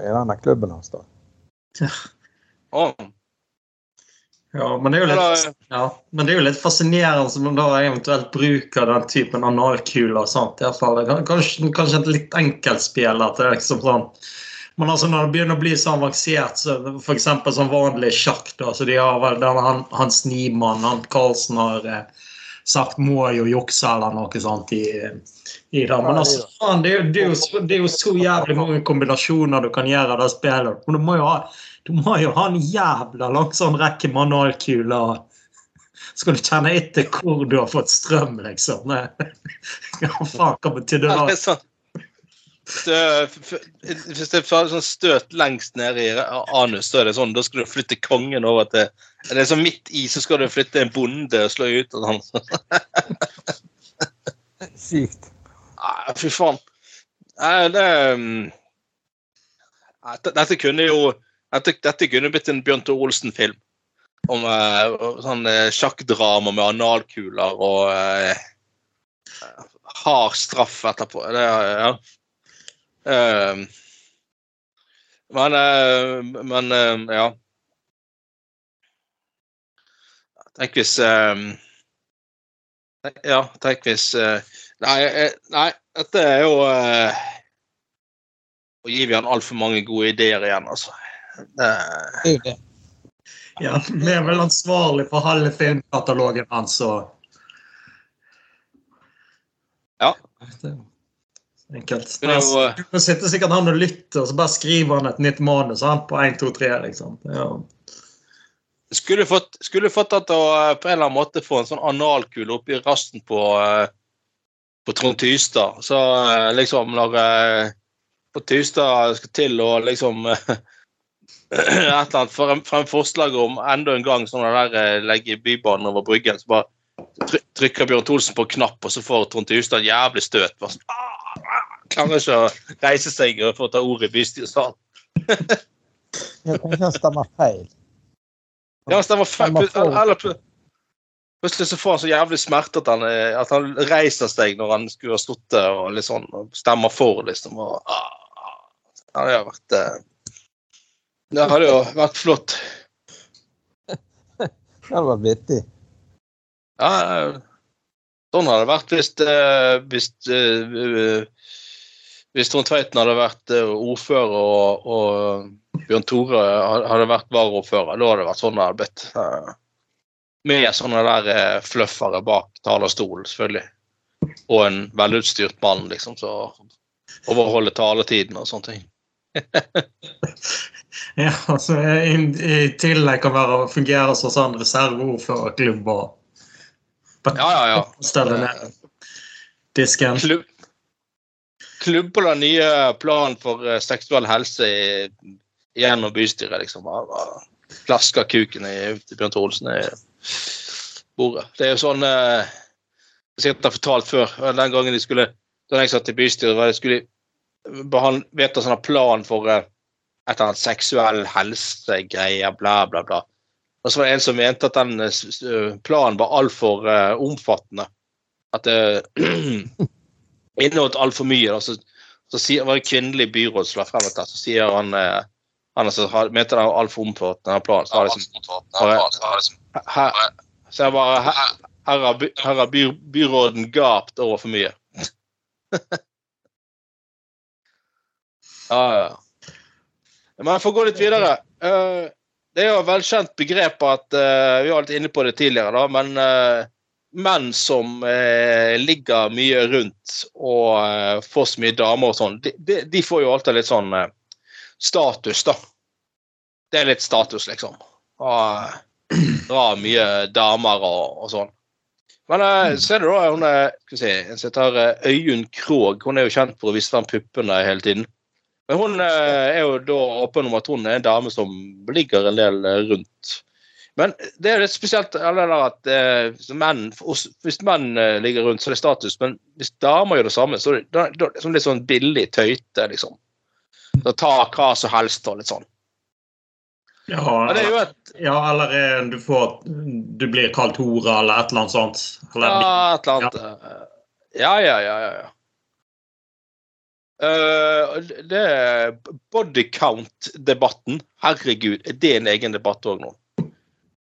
i, denne klubben hans. da. Ja, men det er jo litt, ja, men det er jo litt fascinerende som man da eventuelt bruker den typen av narkuler. sant? i hvert fall. Kanskje, kanskje et litt enkelt spill. at det er liksom sånn men altså når det begynner å bli så avansert, så f.eks. sånn vanlig sjakk da, så de har vel den, han, Hans Niemann, han Karlsen har eh, sagt må jo jukse eller noe sånt i, i det. Men altså, faen, det, er det, er jo det er jo så jævlig mange kombinasjoner du kan gjøre av det spillet. Men du må jo ha, du må jo ha en jævla lang sånn rekke manualkuler. Skal du kjenne etter hvor du har fått strøm, liksom? ja, Hva faen hva betyr det da? sånn. Hvis det er sånn støt lengst nede i anus, så er det sånn, da skal du flytte kongen over til Er det sånn midt i, så skal du flytte en bonde og slå ut og sånn. Sykt. Nei, fy faen. Nei, det um, dette, dette kunne jo dette, dette kunne blitt en Bjørn Tore Olsen-film. Om eh, sånn eh, sjakkdrama med analkuler og eh, hard straff etterpå. Det, ja. Um, men eh, Men eh, ja. Tenk hvis um, Ja, tenk hvis uh, Nei, eh, nei, dette er jo uh, Å gi han altfor mange gode ideer igjen, altså. Det, Det er jo det. Ja, Vi er vel ansvarlig for halve filmkatalogen hans. og Ja. Det Enkelt. Nå sitter sikkert han og lytter, og så bare skriver han et nytt manus han, på 1, 2, 3. liksom. Ja. Skulle fått, skulle fått at å eh, på en eller annen måte få en sånn analkule oppi rasten på, eh, på Trond Tystad. Så eh, liksom når på Tystad skal til å liksom et eller annet frem, frem forslag om enda en gang sånn der eh, legge Bybanen over Bryggen, så bare trykker Bjørn Tholsen på knapp, og så får Trond Tystad en jævlig støt. Bare sånn, ah, ah, Klarer ikke å reise seg og få ta ordet i bystyresalen. Jeg kan ikke stemme feil. Ja. For. Eller plutselig så får han så jævlig smerte at han, eh, at han reiser seg når han skulle ha stått og litt sånn, og stemmer for, liksom. Og, ah, ja, det har vært eh, Det hadde jo vært flott. Det hadde vært vittig. Ja, eh, sånn hadde det vært hvis hvis, hvis Trond Tveiten hadde vært ordfører og, og Bjørn Tore hadde vært varaordfører, da hadde det vært sånn det hadde blitt. Med sånne der eh, fluffere bak talerstolen, selvfølgelig. Og en velutstyrt mann, liksom, så overholder taletiden og sånne ting. Ja, altså, i, I tillegg kan være å fungere som sånn reserveordførerklubb og Ja, ja, ja. stelle ned disken. Klubb, klubb på den nye planen for eh, seksuell helse i, gjennom bystyret, liksom. Klasker kuken i, Bjørn Tore i bordet. Det er jo sånn eh, Jeg har fortalt før. Den gangen de skulle Da jeg satt i bystyret, var det skulle vedta sånn plan for eh, et eller annet seksuell helsegreie, bla, bla, bla. Og så var det en som mente at den eh, planen var altfor uh, omfattende. At det inneholdt altfor mye. Da. Så, så sier, var det kvinnelig byråd som la frem dette. Så sier han eh, han altså, har- møter den altfor omfattende, planen. Så har liksom, bare, så jeg bare Her, her har, by, her har by, byråden gapt over for mye. ja, ja. Men for å gå litt videre eh, Det er jo et velkjent begrep at eh, Vi var litt inne på det tidligere, da, men eh, menn som eh, ligger mye rundt og eh, får så mye damer og sånn, de, de, de får jo alltid litt sånn eh, status, da. Det er litt status, liksom. Og dra mye damer og, og sånn. Men uh, så er det da hun er, skal vi si, som heter eh, Øyunn Krogh. Hun er jo kjent for å vise frem puppene hele tiden. Men hun uh, er jo da åpen om at hun er en dame som ligger en del eh, rundt. Men det er litt spesielt at menn, hvis menn ligger rundt, så er det status. Men hvis damer gjør det samme, så er det, da, da, liksom litt sånn billig tøyte, liksom. Så ta hva som helst og litt sånn. Ja, Men det er jo et ja, eller du får Du blir kalt hore eller et eller annet sånt. Eller, Ja, et eller annet. eh, Ja, ja, ja. ja, ja. Uh, det er body count-debatten. Herregud, er det en egen debatt òg nå?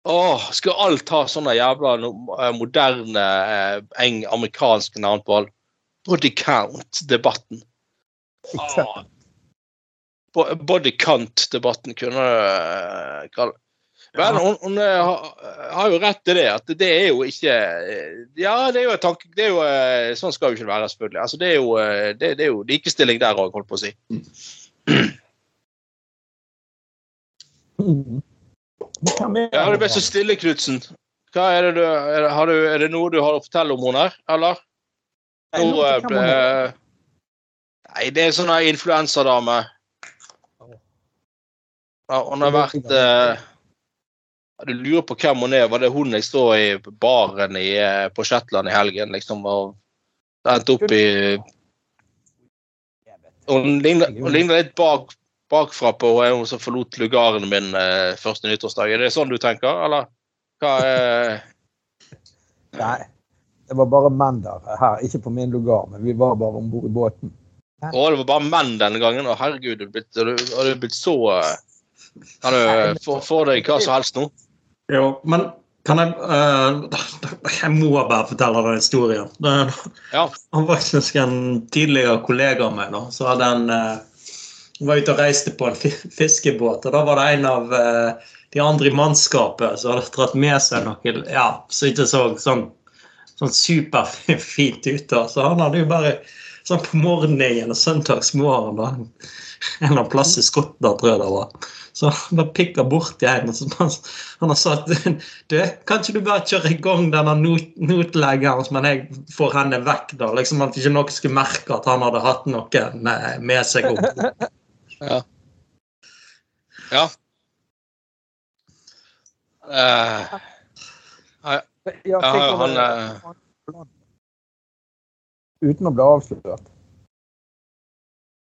Åh, skal alt ha sånne jævla eh, moderne eng amerikanske navn på alt? Body count-debatten. Åh. Bo- Body count-debatten kunne jeg kalle men hun, hun eh, har, har jo rett i det, at det er jo ikke eh, Ja, det er jo en tanke... Det er jo, eh, sånn skal jo ikke være, selvfølgelig. Altså, det, er jo, eh, det, det er jo likestilling der òg, holdt på å si. Mer? Ja, det ble så stille, Knutsen. Hva er det du er det, har du, er det noe du har å fortelle om henne her, eller? Nå eh, ble? Nei, det er sånn influensadame. Ja, hun har vært eh, Du lurer på hvem hun er. Var det hun jeg så i baren i, eh, på Shetland i helgen, liksom? Og endte opp i Hun ligner, litt bak, bakfra på hun som forlot lugaren min eh, første nyttårsdag. Er det sånn du tenker, eller? Hva er Nei, det var bare menn der her. Ikke på min lugar, men vi var bare om bord i båten. Å, det var bare menn denne gangen. Å, herregud, du har du, har du blitt så eh, Kan du få, få deg hva som helst nå? Jo, men kan jeg uh, Jeg må bare fortelle den historien. Ja. han var faktisk en tidligere kollega av meg. da, så hadde han uh, var ute og reiste på en fiskebåt. og Da var det en av uh, de andre i mannskapet som hadde dratt med seg noe ja, som ikke så sånn, sånn superfint ut. da, Så han hadde jo bare sånn på morgenen og søndagsmorgen da, en eller annen plass i Skottland, tror jeg det var. Så han bare pikka borti en, og så han, han har sagt du, kan ikke du bare kjøre i gang denne not, notleggeren, men jeg får henne vekk, da? Liksom At ikke noen skulle merke at han hadde hatt noen med, med seg opp. Ja. ja. Uh, Ja, Ja, han, uh... Uten å bli avslørt.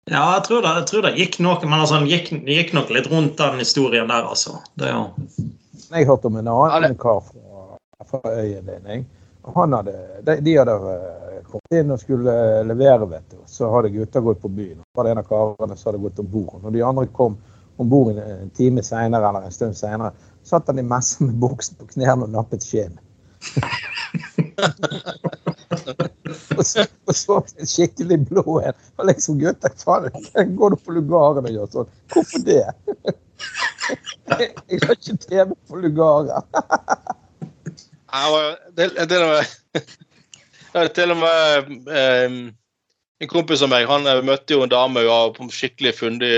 Ja, jeg tror det, jeg tror det gikk noe, men altså, det gikk, gikk nok litt rundt den historien der, altså. Det ja. Jeg hørte om en annen kar fra, fra øyen din. Og hadde, de, de hadde eh, kommet inn og skulle levere, vet du. Så hadde gutta gått på byen. Og var det en av karene som hadde gått om bord. Når de andre kom om bord en, en time senere eller en stund senere, satt han i messa med buksen på knærne og nappet skinn. og så, en skikkelig blå en. Og liksom gutter, faen, går du på lugaren og gjør sånn? Hvorfor det? Jeg, har ikke TV på lugaren. Det, det, det til og med eh, en kompis av meg han eh, møtte jo en dame hun var på skikkelig fundig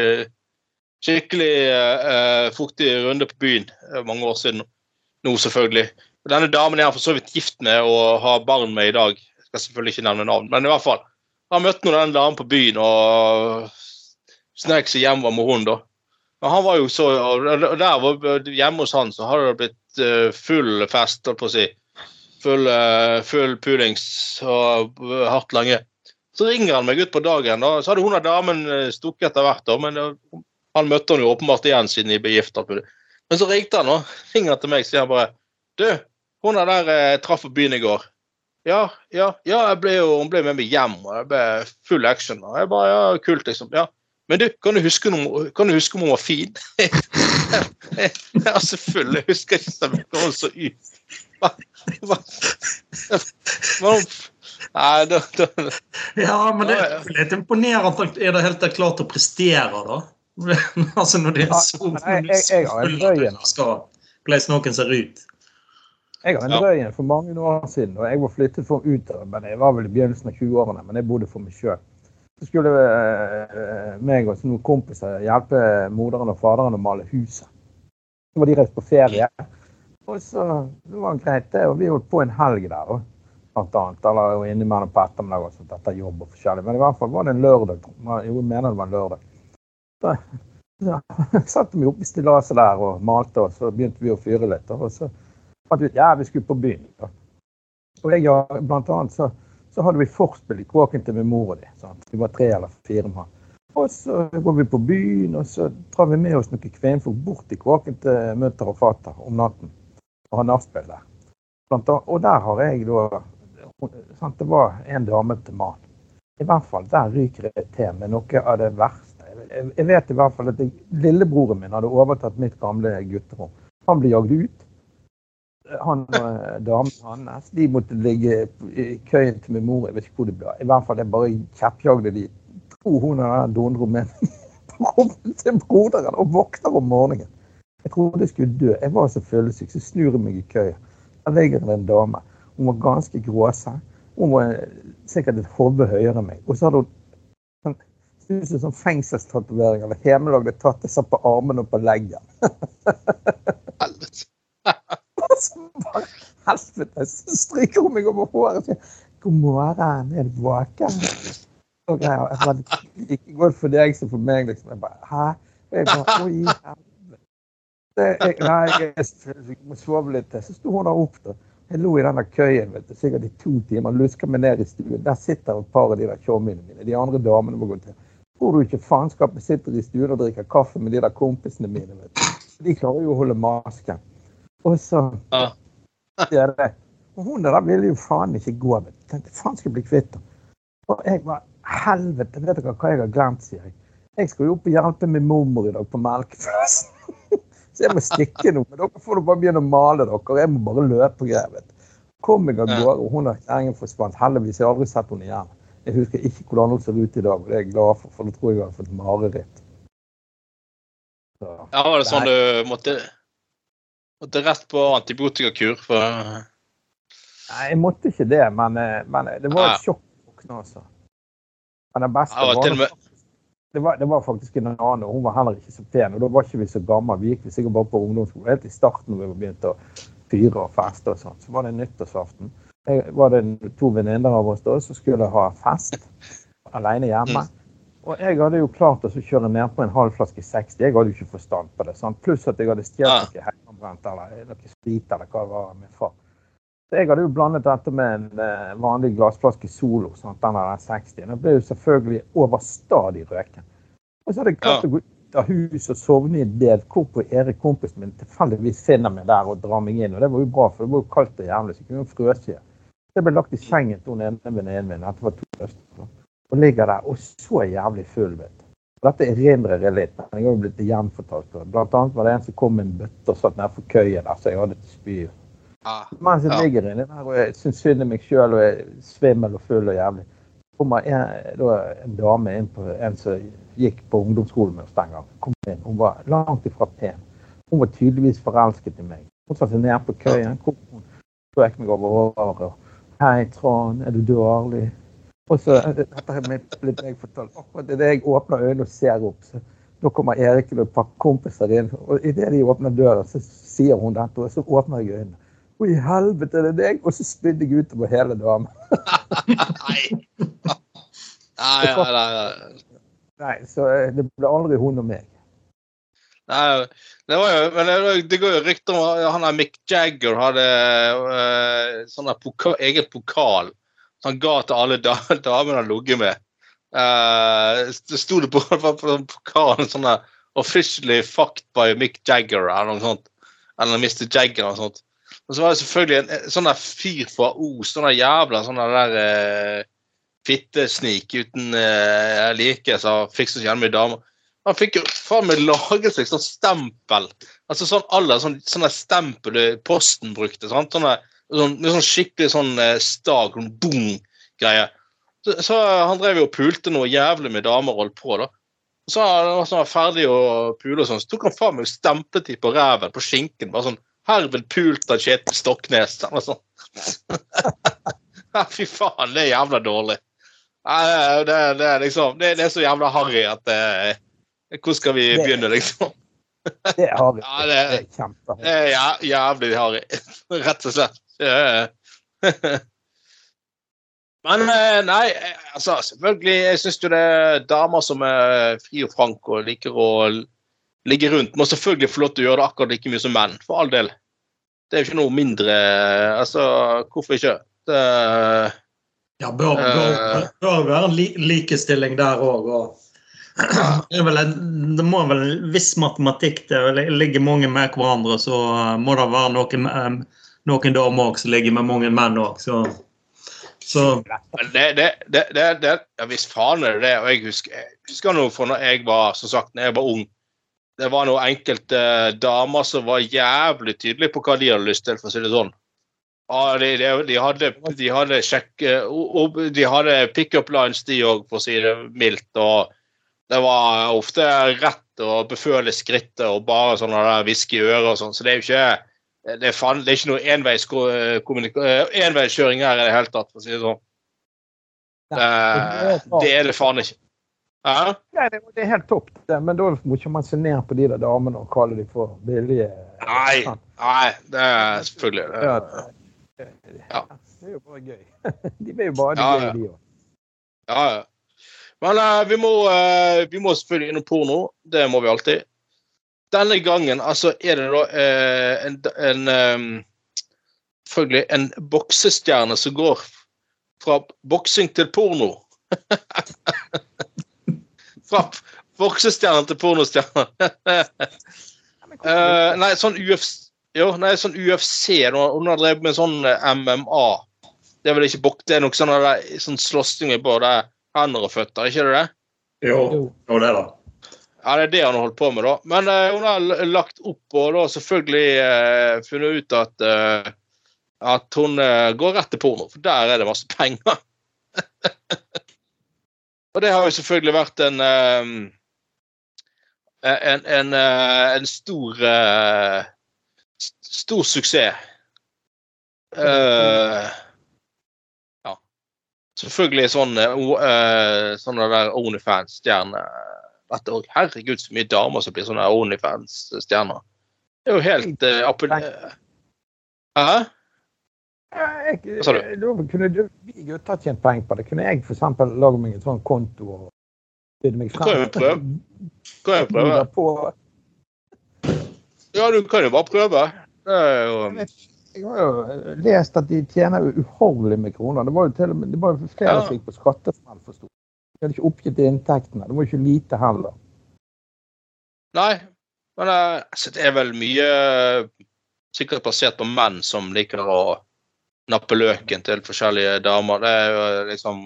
Skikkelig eh, fuktig runde på byen mange år siden. Nå, selvfølgelig. Og Denne damen er han for så vidt gift med og har barn med i dag. Jeg skal selvfølgelig ikke nevne navn, men i hvert fall. Han møtte nå denne damen på byen og snek seg hjemover med hun da. Men han var jo så, og der var, Hjemme hos han så har det blitt eh, full fest, holdt på å si. Full, eh, full pulings og eh, hardt lange. Så ringer han meg ut på dagen. da, Så hadde hun og damen stukket etter hvert. da, men Han møtte han jo åpenbart igjen siden de ble gift. Men så ringte han og ringer til meg og sier han bare Du, hun er der jeg traff på byen i går. Ja, ja, ja, jeg ble jo, hun ble med meg hjem, og jeg ble full action. Og jeg bare, ja, kult, liksom. ja. Men du, kan du huske, noe, kan du huske om hun var fin? jeg selvfølgelig. jeg husker ikke så mye hvordan hun så ut. Hva, hva, hva, nei, da, da, Ja, men det er ja. litt imponerende at er det helt klart å prestere, da. altså når det er så, når jeg- de så jeg- jeg hvordan noen ser ut. Jeg har en Ja. drøyen for mange år siden, og jeg var flyttet for ut av men jeg var vel i begynnelsen av 20-årene, men jeg bodde for meg sjøl. Så skulle eh, meg og noen kompiser hjelpe moderen og faderen å male huset. Så var de reist på ferie. Og så det var greit, det. Og vi holdt på en helg der, Og, blant annet. Eller innimellom på ettermiddag og sånt, etter jobb og forskjellig. Men i hvert fall var det en lørdag. Jo, jeg mener det var en lørdag. Så, så satte vi opp i stillaset der og malte, og så begynte vi å fyre litt. Og så fant ut ja, vi skulle på byen. Da. Og jeg, blant annet så, så hadde vi forspill i kåken til min mor og de. Sant? Vi var tre eller fire mann. Og så går vi på byen, og så drar vi med oss noen kvenfolk bort i kåken til mutter og fatter om natten. Og har nachspiel der. Blant annet, og der har jeg da sant? Det var en dame til mann. I hvert fall, der ryker det til med noe av det verste. Jeg vet i hvert fall at jeg, lillebroren min hadde overtatt mitt gamle gutterom. Han ble jagd ut han og eh, damen hans de måtte ligge i køyen til min mor. Jeg vet ikke hvor det ble. I hvert fall jeg bare kjeppjagde de. Tror hun der dondro med på rommet til broderen og våkner om morgenen. Jeg trodde jeg skulle dø. Jeg var så følelsessyk, så snur jeg meg i køya. Der ligger det en dame. Hun var ganske gråse. Hun var eh, sikkert et hode høyere enn meg. Og så hadde hun sånn, som sånn fengselstatovering eller hjemmelagde tatt. Jeg satt på armen og på leggen. så bare stryker hun meg over håret og sier 'God morgen, er du våken?' Og greier. Jeg bare, Like godt for deg som for meg, liksom. Jeg bare 'Hæ?' Og jeg bare 'Oi, helvete'. Jeg, nei, jeg, må sove litt til. Så sto hun der opp, da. Jeg lå i denne køyen vet du, sikkert i to timer, lusker meg ned i stuen. Der sitter et par av de der tjommiene mine. De andre damene må gå til. Tror du ikke faenskapet sitter i stuen og drikker kaffe med de der kompisene mine? vet du. De klarer jo å holde masken. Og så Ja. jeg det. Og hun der ville jo faen ikke gå. vet du. Tenkte faen skal jeg bli kvitt henne. Og jeg var helvete, vet dere hva jeg har glemt, sier jeg. Jeg skal jo opp og hjelpe min mormor i dag på melkeplassen. Så jeg må stikke nå. Men dere får bare begynne å male dere. Jeg må bare løpe og greier. vet. Kom jeg av gårde, og hun der kjerringen forsvant. Heldigvis har jeg aldri sett henne igjen. Jeg husker ikke hvordan hun ser ut i dag, og det er jeg glad for, for da tror jeg jeg har fått mareritt. Så. Ja, var det sånn du måtte, måtte rett på antibiotikakur for Nei, jeg måtte ikke det, men, eh, men det var et sjokk å våkne, altså. Men det beste var var, med- det var Det var faktisk en annen, og hun var heller ikke så pen. Og da var ikke vi så gamle. Vi gikk sikkert bare på ungdomsskolen. Helt i starten når vi begynte å fyre og feste og sånn. Så var det nyttårsaften. Jeg, var det to venninner av oss da som skulle ha fest alene hjemme. Og jeg hadde jo klart å kjøre ned på en halv flaske 60. Jeg hadde jo ikke forstand på det. Sant? Pluss at jeg hadde stjålet noe hjemmebrent eller noe sprit eller hva det var av min far. Så jeg hadde jo blandet dette med en eh, vanlig glassflaske Solo. Sant? Den der 60. Den ble jo selvfølgelig overstadig røken. Og så hadde jeg klart Ja. å gå ut av huset og sovne i en del hvorpå Erik, kompisen min, tilfeldigvis finner meg der og drar meg inn. Og det var jo bra, for det var jo kaldt og jævlig, så jeg kunne jo frøse igjen. Så jeg ble lagt i sengen til hun ene venninnen min. Dette var to søstre. Og ligger der og så jævlig full, vet du. Og Dette erindrer jeg litt, men jeg har blitt gjenfortalt. Blant annet var det en som kom med en bøtte og satt nedfor køyen der, så jeg hadde til spy. Ah, Mens jeg Ja. ligger inni der og jeg syns synd i meg sjøl og er svimmel og full og jævlig. kommer en, da, en dame inn på en som gikk på ungdomsskolen med oss den gangen. Kom inn. Hun var langt ifra pen. Hun var tydeligvis forelsket i meg. Hun satte seg ned på køyen. Kom, hun strøk meg over håret. 'Hei, Trond. Er du dårlig?' Og så Dette har blitt meg fortalt. Akkurat idet jeg åpner øynene og ser opp, så da kommer Erik og et par kompiser inn. Og idet de åpner døren, så sier hun dette, og så åpner jeg øynene. Å, i helvete, er det deg? Og så spydde jeg utover hele damen. Nei. Nei, nei, nei, nei. Så eh, det ble aldri hun og meg. Nei, det var jo, men det, det går jo rykter om han der Mick Jagger hadde uh, sånn der eget pokal han ga til alle damene han ligget med. Uh, det sto det på, på, på pokalen sånn der 'Officially fucked by Mick Jagger' eller noe sånt. Eller Mr. Jagger eller noe sånt. Og så var det selvfølgelig en sånn der fyr fra Os, sånn der jævla sånn der uh, fittesnik uten uh, like som fikser så jævlig mye damer. Han fikk jo faen meg laget seg sånn stempel. Altså sånn alle sånn, sånne stempel Posten brukte. Sant? Sånne, sånn, med sånn skikkelig sånn eh, stag, sånn boom-greie. Så, så han drev jo og pulte noe jævlig med damer og holdt på, da. Så han var sånn ferdig å pule og sånn, så tok han faen meg og stemplet de på ræven, på skinken. Bare sånn 'Herved pult av Kjetil Stoknes'. Eller sånn. Fy faen, det er jævla dårlig. Det, det, liksom, det, det er så jævla harry at det, Hvor skal vi Det- begynne, liksom? Det er harry. Ja, det-. Det er jævlig harry, rett og slett. Eh, Men eh, nei, eh, altså selvfølgelig Jeg syns jo det er damer som er fri og frank og liker å ligge rundt, må selvfølgelig få lov til å gjøre det akkurat like mye som menn, for all del. Det er jo ikke noe mindre Altså, hvorfor ikke? Det, Ja, bør, bør, bør være en li, likestilling der òg. Det, vel en- det må vel en viss matematikk til. Ligger mange med hverandre, så må det være noe um, noen damer som ligger med mange menn òg. Så, det, det, det, det, ja, Hvis faen er det det. Og jeg husker, jeg husker noe fra når jeg var som sagt, når jeg var ung. Det var noen enkelte damer som var jævlig tydelige på hva de hadde lyst til, for å si det sånn. Ja, de, de, de hadde, de hadde sjekk... og- og De hadde pickup lines, de òg, for å si det mildt. Og det var ofte rett å beføle skrittet og bare sånn hviske i øret og sånn. Så det er jo ikke det er, fan, det er ikke noe eh, eh, enveiskjøring her i det hele tatt, for å si det sånn. Eh, det er det faen ikke. Ja? Nei, det, det er helt topp, det. men da må ikke man se ned på de der damene og kalle de for billige. Nei, nei, det er selvfølgelig det. Ja. Det er jo bare gøy. De blir jo bare Ja, det ja. gøy, de òg. Ja, ja. Men uh, vi, må, uh, vi må selvfølgelig innom porno. Det må vi alltid. Denne gangen altså er det da eh, en, en um, Selvfølgelig en boksestjerne som går fra boksing til porno. fra boksestjerne til pornostjerne. uh, nei, sånn UFC Jo, nei, sånn UFC. Hun har drevet med sånn eh, MMA. Det er vel ikke bok, det er nok sånn, sånn slåssing med både hender og føtter, ikke det det? jo, jo, det er det. Ja, det er det han har holdt på med, da. Men eh, hun har lagt opp og da selvfølgelig eh, funnet ut at eh, at hun går rett til porno, for der er det masse penger. og det har jo selvfølgelig vært en en, en, en stor stor suksess. Ja. Selvfølgelig sånn uh, sånne der Onlyfans-stjerner at å, herregud, så mye damer som blir sånne Onlyfans-stjerner. Det er jo helt uh, appell... Hæ? Hva sa du? Da kunne du, vi gutter tjent penger på det. Kunne jeg f.eks. lage meg en sånn konto og bytte meg kan jeg prøve. Kan jeg prøve? Ja, du kan jo bare prøve. Det er jo jeg har jo lest at de tjener uhorvelig med kroner. Det var jo til det var jo flere Ja. som gikk på skattefrem, forsto. De hadde ikke oppgitt inntektene. Det var ikke lite heller. Nei. Men eh, altså, det er vel mye eh, sikkert basert på menn som liker å nappe løken til forskjellige damer. Det er jo liksom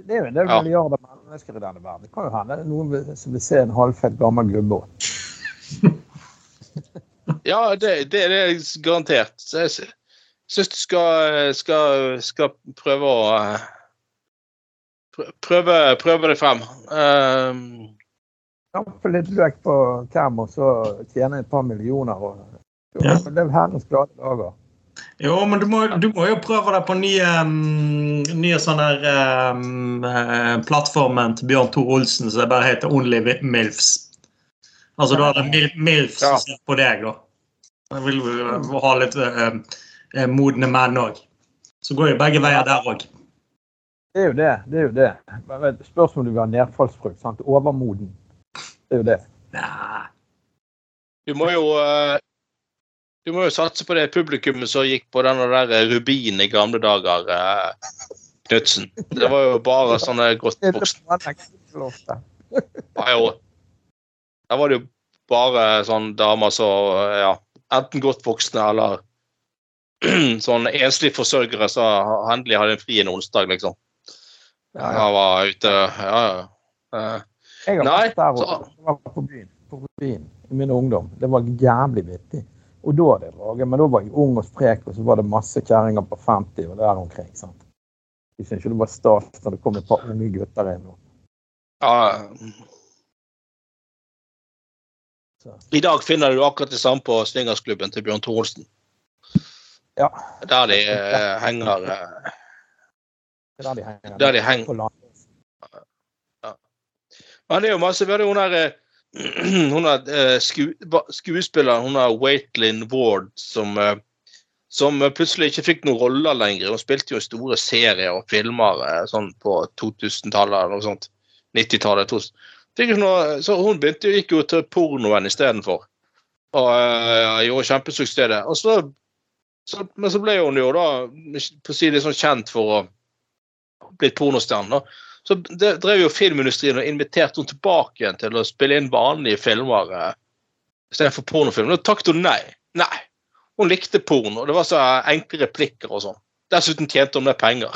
Det er jo en del Ja. milliarder mennesker i denne verden. Det kan jo hende noen som vil se en halvfett gammel gubbe òg. Ja, det, det, det er garantert. Så jeg sy- syns du skal, skal, skal prøve å eh, Prøve, prøve det frem. Um, litt løk på hvem, og så tjene et par millioner. Og, Ja. Det er herrens glade dager. Jo, men du må, du må jo prøve deg på nye, um, nye sånne her, um, eh, plattformen til Bjørn Tor Olsen som bare heter Only Milfs. Altså da er det mil, Milfs Ja. som ser på deg, da. Jeg vil jo ha litt eh, eh, modne menn òg. Så går jo begge veier der òg. Det er jo det. det er jo det. Men Spørs om du vil ha nedfallsfrukt. sant? Overmoden. Det er jo det. Nei. du må jo eh, Du må jo satse på det publikummet som gikk på den der Rubin i gamle dager, uh, Knutsen. Det var jo bare sånne godt voksne. Ja, jo. Der var det jo bare sånn damer som ja, enten godt voksne eller sånn enslige forsørgere som endelig hadde en fri en onsdag, liksom. Ja, ja. Jeg var ute Ja, ja. Eh, Jeg har Nei, vært der var på byen, på byen i min ungdom. Det var jævlig vittig. Og da hadde jeg draget, men da var jeg ung og sprek, og så var det masse kjerringer på 50 og der omkring. sant? De syntes ikke det var stas når det kom et par unge gutter inn. og- Ja. Så. I dag finner du akkurat det samme på swingersklubben til Bjørn Thorolsen. Ja. Der de eh, henger eh, der de henger. Der de henger. Land. Men det er jo masse Vi hadde jo hun der eh, hun er eh, sku, skuespilleren, hun er Waitlin Ward, som eh, som plutselig ikke fikk noen roller lenger. Hun spilte jo store serier og filmer sånn på 2000-tallet eller noe sånt. 90-tallet. to- Fikk ikke noe, så hun begynte gikk jo til pornoen istedenfor. Og øh, gjorde kjempesuksess der. Og så, så, men så ble hun jo da på å si litt sånn kjent for å bli pornostjerne. Så det drev jo filmindustrien og inviterte henne tilbake igjen til å spille inn vanlige filmer eh, istedenfor pornofilmer. Da takket hun nei. Nei. Hun likte porno. Det var så enkle replikker og sånn. Dessuten tjente hun med penger.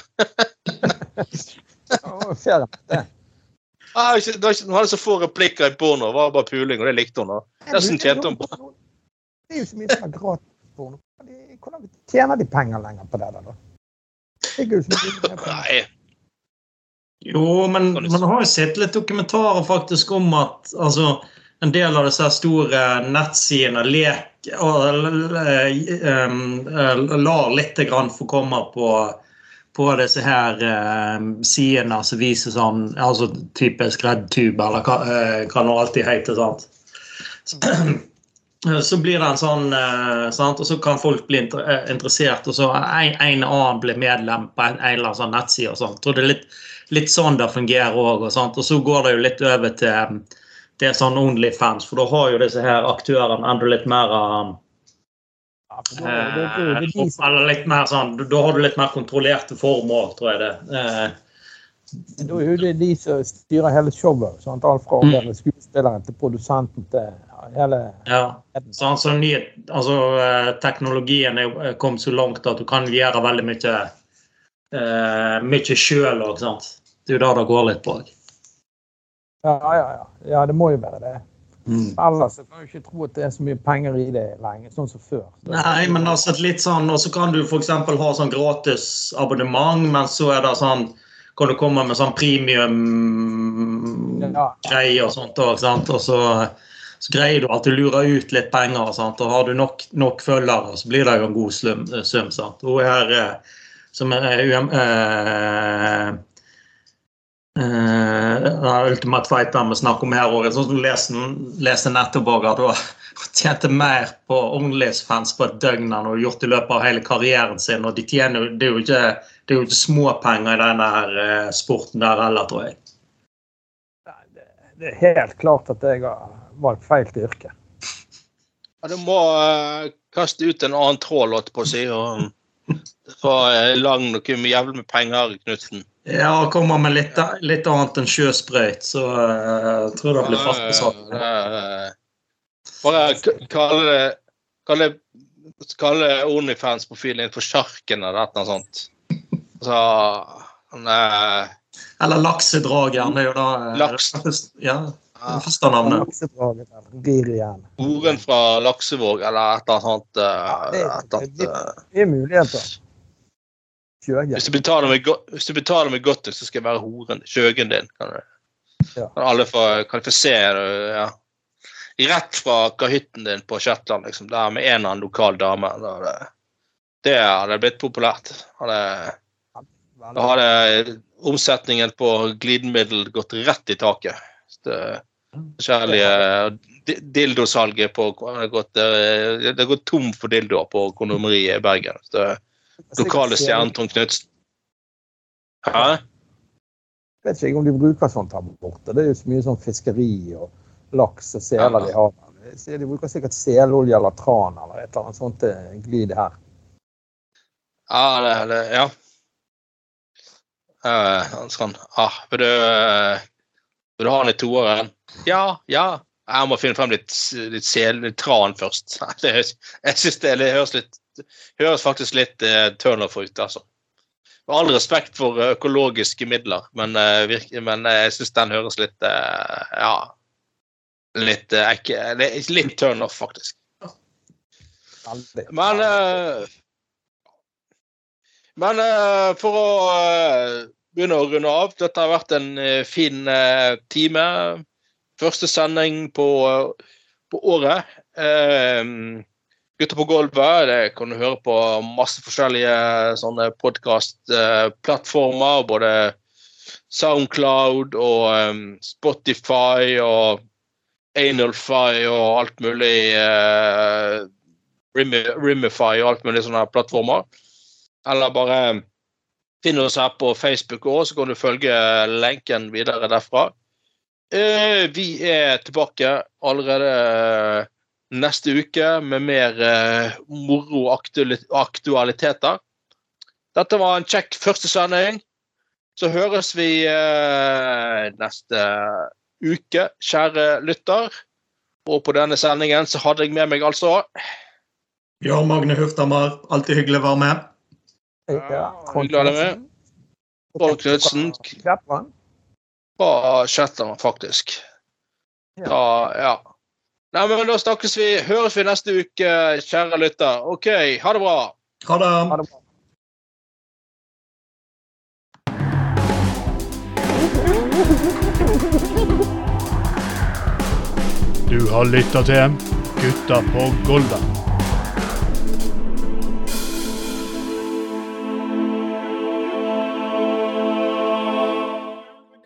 Ah, ikke- det ikke- Hun hadde så få replikker i porno. Det var bare puling, og det likte hun. da. Dessuten tjente hun på Det er jo så mye som er gratis porno. Hvordan tjener de penger lenger på det da? Det er jo så mye. Nei. Jo, men man har jo sett litt dokumentarer faktisk om at altså, en del av disse store nettsidene lek og eh, um, lar litt grann få komme på, på disse her eh, sidene som viser sånn altså typisk RedTube, eller hva, eh, det alltid heter. sant? Så, så blir det en sånn, eh, sant? og så kan folk bli inter eh, interessert, og så en, en annen blir medlem på en, en eller annen sånn nettside. og sånt. Og det er litt, litt sånn det fungerer òg. Og, og så går det jo litt over til, til sånn Onlyfans, for da har jo disse her aktørene enda litt mer um, det- det- det er eh, Eller litt mer sånn Da har du litt mer kontrollerte former òg, tror jeg det. Eh, Da er jo det de som styrer hele showet. Sant? Alt fra Mm. skuespilleren til produsenten til hele ja. Sånn, så ny, altså, eh, teknologien er kommet så langt at du kan gjøre veldig mye uh, mye sjøl òg, sant. Det er jo det det går litt på. Ja, ja, ja. ja, det må jo være det. Ellers så kan du ikke tro at det er så mye penger i det lenger, sånn som før. Så- Nei, men altså litt sånn, og så kan du f.eks. ha sånn gratis abonnement, men så er det sånn Kan du komme med sånn premium-greier Ja. og sånt òg, sant. Og så, så greier du alltid å lure ut litt penger, sant. Og har du nok, nok følgere, så blir det jo en god slum, sum, sant. Hun her eh, som er UM... Eh, Uh, Ultimate Fighter vi snakker om her òg. Du leste, nettopp òg, at du tjente mer på OnlyFans på et døgn enn du har gjort i løpet av hele karrieren sin. Og de tjener, det er jo ikke, det er jo ikke småpenger i denne her eh, sporten der heller, tror jeg. Nei, det, det er helt klart at jeg har valgt feil yrke. Ja, du må uh, kaste ut en annen tråd, låt på å si, og få uh, lang noe jævlig med penger, Knutsen. Ja, kommer med litt, litt annet enn sjøsprøyt, så eh, jeg tror det blir fart på saken. Bare kalle det Kalle, kalle Onlyfans-profilen din for Sjarken eller noe sånt. Så han, eh, Eller laksedrageren, det er jo da eh, Laks. Ja. første navnet. Horen fra Laksevåg eller et eller annet sånt. eh, et annet, eh. Det er muligheter. Kjøge. Hvis du betaler med, go godt, så skal jeg være horen. Kjøgen din. Kan, Ja. kan alle få, kan få se det. Ja. Rett fra kahytten din på Shetland, liksom. Der med en eller annen lokal dame. Da det, Det hadde blitt populært. Hadde, da hadde omsetningen på glidemiddel gått rett i taket. Det forskjellige Dildosalget på har gått, eh, Det har gått tom for dildoer på kondomeriet i Bergen. Så lokale stjernen Tom Knutsen. Hæ? Jeg vet ikke om de bruker sånt her borte. Det er jo så mye sånn fiskeri og laks og seler de har. De bruker sikkert selolje eller tran eller et eller annet sånt glid her. Ja, det, det ja. Uh, sånn. Ah, vil du uh, Vil du ha den i toeren? Ja, ja. Jeg må finne frem litt, litt sel, litt tran først. Jeg synes det, det høres litt høres faktisk litt eh, turnoff ut, altså. Med all respekt for eh, økologiske midler, men, eh, virke, men eh, jeg syns den høres litt Ja. Litt eh, Litt, turnoff, faktisk. Men Men for å begynne å runde av Dette har vært en fin time. Første sending på, på året. Eh, Gutter på gulvet, det kan du høre på masse forskjellige sånne podkastplattformer. både Soundcloud og eh, Spotify og Analfy og alt mulig. Uh, Rimify og alt mulig sånne plattformer. Eller bare finn oss her på Facebook òg, så kan du følge lenken videre derfra. Uh, Vi er tilbake allerede eh, neste uke med mer eh, moro og aktuali- aktualiteter. Dette var en kjekk første sending. Så høres vi eh, neste uke, kjære lytter. Og på denne sendingen så hadde jeg med meg altså Bjørn Magne Huftamar, alltid hyggelig å være med. Ja, hyggelig å ha deg med. Knudsen. Klepland. fra Shetland, faktisk. Ja. Da, ja. Nei, men Da snakkes vi. Høres vi neste uke, kjære lytter. OK, ha det bra. Ha det. Ha det bra. Du har lytta til Gutta på Golda.